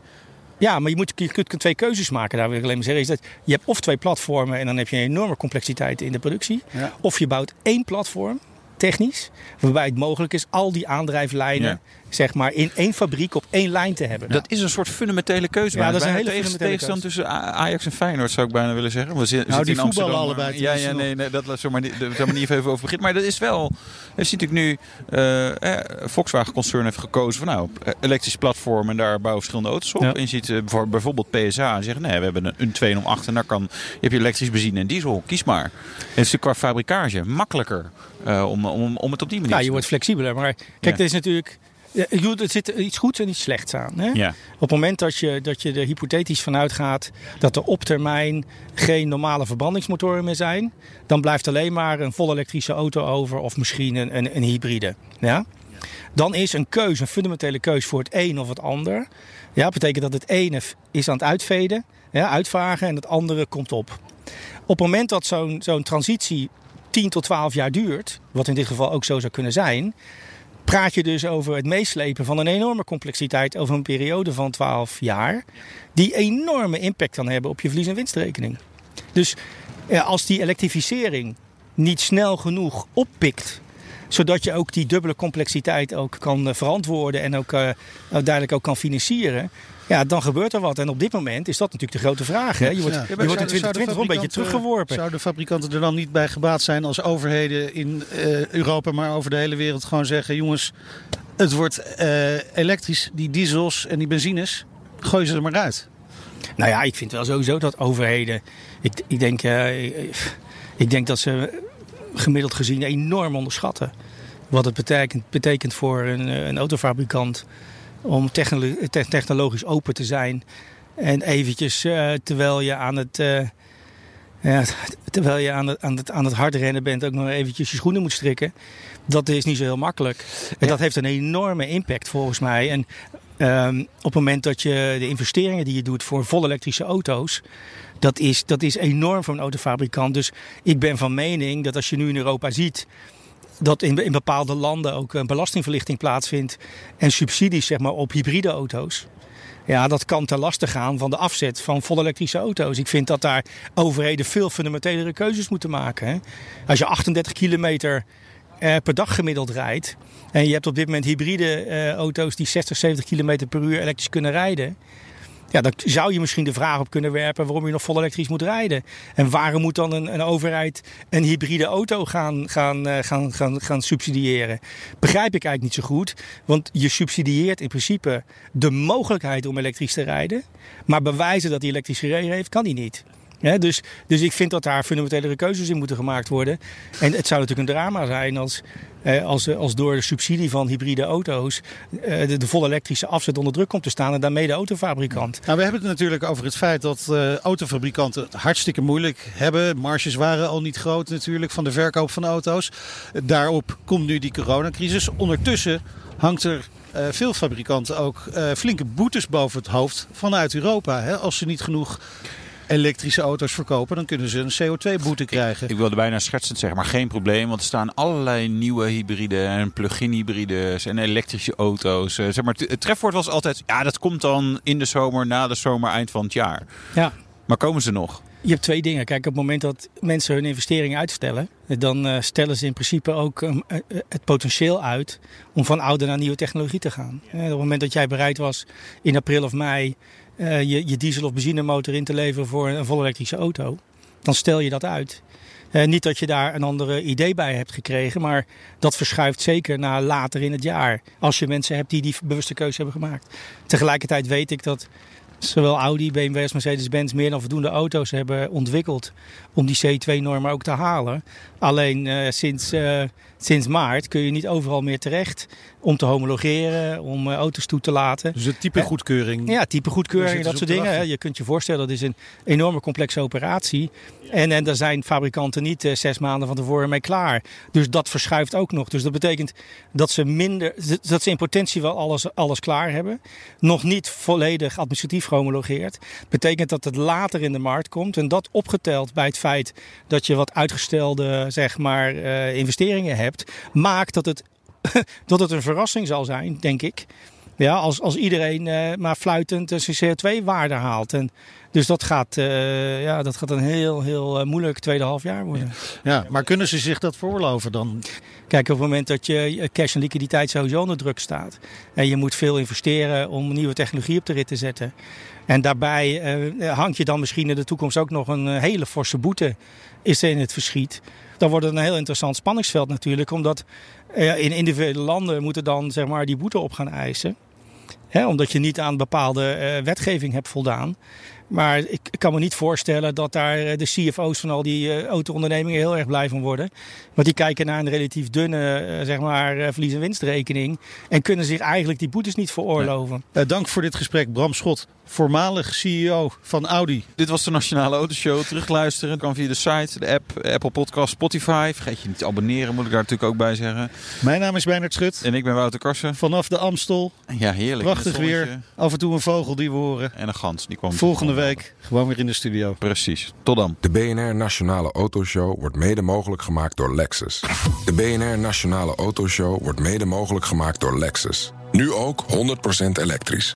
Speaker 5: Ja, maar je, moet, je kunt twee keuzes maken. Daar wil ik alleen maar zeggen. Is dat je hebt of twee platformen en dan heb je een enorme complexiteit in de productie.
Speaker 3: Ja.
Speaker 5: Of je bouwt één platform, technisch, waarbij het mogelijk is al die aandrijflijnen
Speaker 4: Ja.
Speaker 5: Zeg maar, in één fabriek op één lijn te hebben.
Speaker 4: Dat is een soort fundamentele keuze.
Speaker 5: Ja,
Speaker 4: maar
Speaker 5: dat is een hele
Speaker 4: tegen- tegenstand tussen Ajax en Feyenoord zou ik bijna willen zeggen. We zitten,
Speaker 3: Nou,
Speaker 4: zitten
Speaker 3: die
Speaker 4: in
Speaker 3: voetballen
Speaker 4: maar-
Speaker 3: allebei
Speaker 4: Ja, ja, nee, nee, dat laat zomaar niet, daar we niet even over beginnen. Maar dat is wel. Je ziet natuurlijk nu. eh, eh, Volkswagen concern heeft gekozen van nou, eh, elektrisch platform en daar bouwen verschillende auto's op.
Speaker 5: Ja.
Speaker 4: En je ziet eh, voor- bijvoorbeeld PSA en zeggen nee, we hebben een, een 208 en daar kan, je hebt je elektrisch benzine en diesel. Kies maar. En het is natuurlijk qua fabrikage makkelijker om, om, om het op die manier
Speaker 5: Ja,
Speaker 4: te
Speaker 5: je wordt flexibeler. Maar kijk,
Speaker 4: Ja.
Speaker 5: er is natuurlijk. Ja, Er zit iets goeds en iets slechts aan. Hè?
Speaker 4: Ja.
Speaker 5: Op het moment dat je, dat je er hypothetisch van uitgaat dat er op termijn geen normale verbrandingsmotoren meer zijn, dan blijft alleen maar een vol elektrische auto over of misschien een, een, een hybride. Ja? Dan is een keuze, een fundamentele keuze voor het een of het ander. Ja, dat betekent dat het ene is aan het uitveden, ja, uitvagen en het andere komt op. Op het moment dat zo'n zo'n transitie 10 tot 12 jaar duurt, wat in dit geval ook zo zou kunnen zijn, praat je dus over het meeslepen van een enorme complexiteit over een periode van 12 jaar, die enorme impact kan hebben op je verlies- en winstrekening. Dus eh, als die elektrificering niet snel genoeg oppikt, zodat je ook die dubbele complexiteit ook kan eh, verantwoorden en ook eh, uiteindelijk ook kan financieren. Ja, dan gebeurt er wat. En op dit moment is dat natuurlijk de grote vraag. Hè? Je wordt,
Speaker 3: Ja.
Speaker 5: je wordt in
Speaker 3: zou- zou de
Speaker 5: 2020 wel een beetje teruggeworpen.
Speaker 3: Zouden fabrikanten er dan niet bij gebaat zijn als overheden in eh, Europa, maar over de hele wereld gewoon zeggen: jongens, het wordt eh, elektrisch, die diesels en die benzines, gooi ze er maar uit.
Speaker 5: Nou ja, ik vind wel sowieso dat overheden. Ik, ik, denk, eh, ik denk dat ze gemiddeld gezien enorm onderschatten. Wat het betekent, betekent voor een, eh, een autofabrikant om technolo- te- technologisch open te zijn. En eventjes eh, terwijl je aan het. eh, ja, terwijl je aan het, aan, het, aan het hard rennen bent, ook nog eventjes je schoenen moet strikken. Dat is niet zo heel makkelijk. En dat heeft een enorme impact volgens mij. En ehm, op het moment dat je de investeringen die je doet voor volle elektrische auto's. Dat is, dat is enorm voor een autofabrikant. Dus ik ben van mening dat als je nu in Europa ziet dat in, in bepaalde landen ook een belastingverlichting plaatsvindt en subsidies zeg maar, op hybride auto's. Ja, dat kan ten laste gaan van de afzet van volle elektrische auto's. Ik vind dat daar overheden veel fundamentelere keuzes moeten maken. Hè. Als je 38 kilometer eh, per dag gemiddeld rijdt. En je hebt op dit moment hybride eh, auto's die 60, 70 km per uur elektrisch kunnen rijden. Ja, dan zou je misschien de vraag op kunnen werpen waarom je nog vol elektrisch moet rijden. En waarom moet dan een, een overheid een hybride auto gaan, gaan, uh, gaan, gaan, gaan subsidiëren? Begrijp ik eigenlijk niet zo goed. Want je subsidieert in principe de mogelijkheid om elektrisch te rijden. Maar bewijzen dat hij elektrisch gereden heeft, kan hij niet. Dus, dus ik vind dat daar fundamentele keuzes in moeten gemaakt worden. En het zou natuurlijk een drama zijn als, eh, als, als door de subsidie van hybride auto's eh, de, de, volle elektrische afzet onder druk komt te staan en daarmee de autofabrikant.
Speaker 3: Nou, we hebben het natuurlijk over het feit dat uh, autofabrikanten het hartstikke moeilijk hebben. Marges waren al niet groot natuurlijk van de verkoop van auto's. Daarop komt nu die coronacrisis. Ondertussen hangt er uh, veel fabrikanten ook uh, flinke boetes boven het hoofd vanuit Europa. Hè, als ze niet genoeg elektrische auto's verkopen, dan kunnen ze een CO2-boete krijgen.
Speaker 4: Ik, ik, wilde bijna schertsend zeggen, maar geen probleem. Want er staan allerlei nieuwe hybride en plug-in hybrides en elektrische auto's. Uh, zeg maar, het trefwoord was altijd, ja, dat komt dan in de zomer, na de zomer, eind van het jaar.
Speaker 5: Ja.
Speaker 4: Maar komen ze nog?
Speaker 5: Je hebt twee dingen. Kijk, op het moment dat mensen hun investeringen uitstellen, dan uh, stellen ze in principe ook uh, het potentieel uit om van oude naar nieuwe technologie te gaan. op het moment dat jij bereid was in april of mei uh, je, je diesel- of benzinemotor in te leveren voor een volle elektrische auto, dan stel je dat uit. Uh, niet dat je daar een andere idee bij hebt gekregen, maar dat verschuift zeker naar later in het jaar. Als je mensen hebt die die bewuste keuze hebben gemaakt. Tegelijkertijd weet ik dat zowel Audi, BMW als Mercedes-Benz meer dan voldoende auto's hebben ontwikkeld om die C2-normen ook te halen. Alleen uh, sinds, sinds maart kun je niet overal meer terecht om te homologeren, om uh, auto's toe te laten.
Speaker 3: Dus de type goedkeuring?
Speaker 5: Ja, type goedkeuring, dat soort dingen. Je kunt je voorstellen, dat is een enorme complexe operatie. En, en daar zijn fabrikanten niet zes maanden van tevoren mee klaar. Dus dat verschuift ook nog. Dus dat betekent dat ze minder, dat ze in potentie wel alles, alles klaar hebben. Nog niet volledig administratief gehomologeerd. Betekent dat het later in de markt komt. En dat opgeteld bij het feit dat je wat uitgestelde zeg maar, uh, investeringen hebt, maakt dat het, <laughs> dat het een verrassing zal zijn, denk ik. Ja, als, als iedereen uh, maar fluitend zijn CO2-waarde haalt. En dus dat gaat, uh, ja, dat gaat een heel, heel uh, moeilijk tweede half jaar worden.
Speaker 3: Ja, maar kunnen ze zich dat veroorloven dan?
Speaker 5: Kijk, op het moment dat je cash en liquiditeit sowieso onder druk staat. En je moet veel investeren om nieuwe technologie op de rit te zetten. En daarbij hangt je dan misschien in de toekomst ook nog een hele forse boete is er in het verschiet. Dan wordt het een heel interessant spanningsveld natuurlijk. Omdat in individuele landen moeten dan zeg maar, die boete op gaan eisen. Hè, omdat je niet aan bepaalde uh, wetgeving hebt voldaan. Maar ik kan me niet voorstellen dat daar de CFO's van al die uh, auto-ondernemingen heel erg blij van worden. Want die kijken naar een relatief dunne zeg maar, verlies- en winstrekening. En kunnen zich eigenlijk die boetes niet veroorloven.
Speaker 3: Dank voor dit gesprek, Bram Schot, voormalig CEO van Audi.
Speaker 4: Dit was de Nationale Autoshow. Terugluisteren kan via de site, de app, Apple Podcast, Spotify. Vergeet je niet te abonneren, moet ik daar natuurlijk ook bij zeggen.
Speaker 3: Mijn naam is Bernard Schut.
Speaker 4: En ik ben Wouter Karsen.
Speaker 3: Vanaf de Amstel.
Speaker 4: Ja, heerlijk.
Speaker 3: Prachtig weer. Af en toe een vogel die we horen.
Speaker 4: En een gans. Die kwam
Speaker 3: Volgende week gewoon weer in de studio.
Speaker 4: Precies. Tot dan.
Speaker 1: De BNR Nationale Autoshow wordt mede mogelijk gemaakt door Lexus. De BNR Nationale Autoshow wordt mede mogelijk gemaakt door Lexus. Nu ook 100% elektrisch.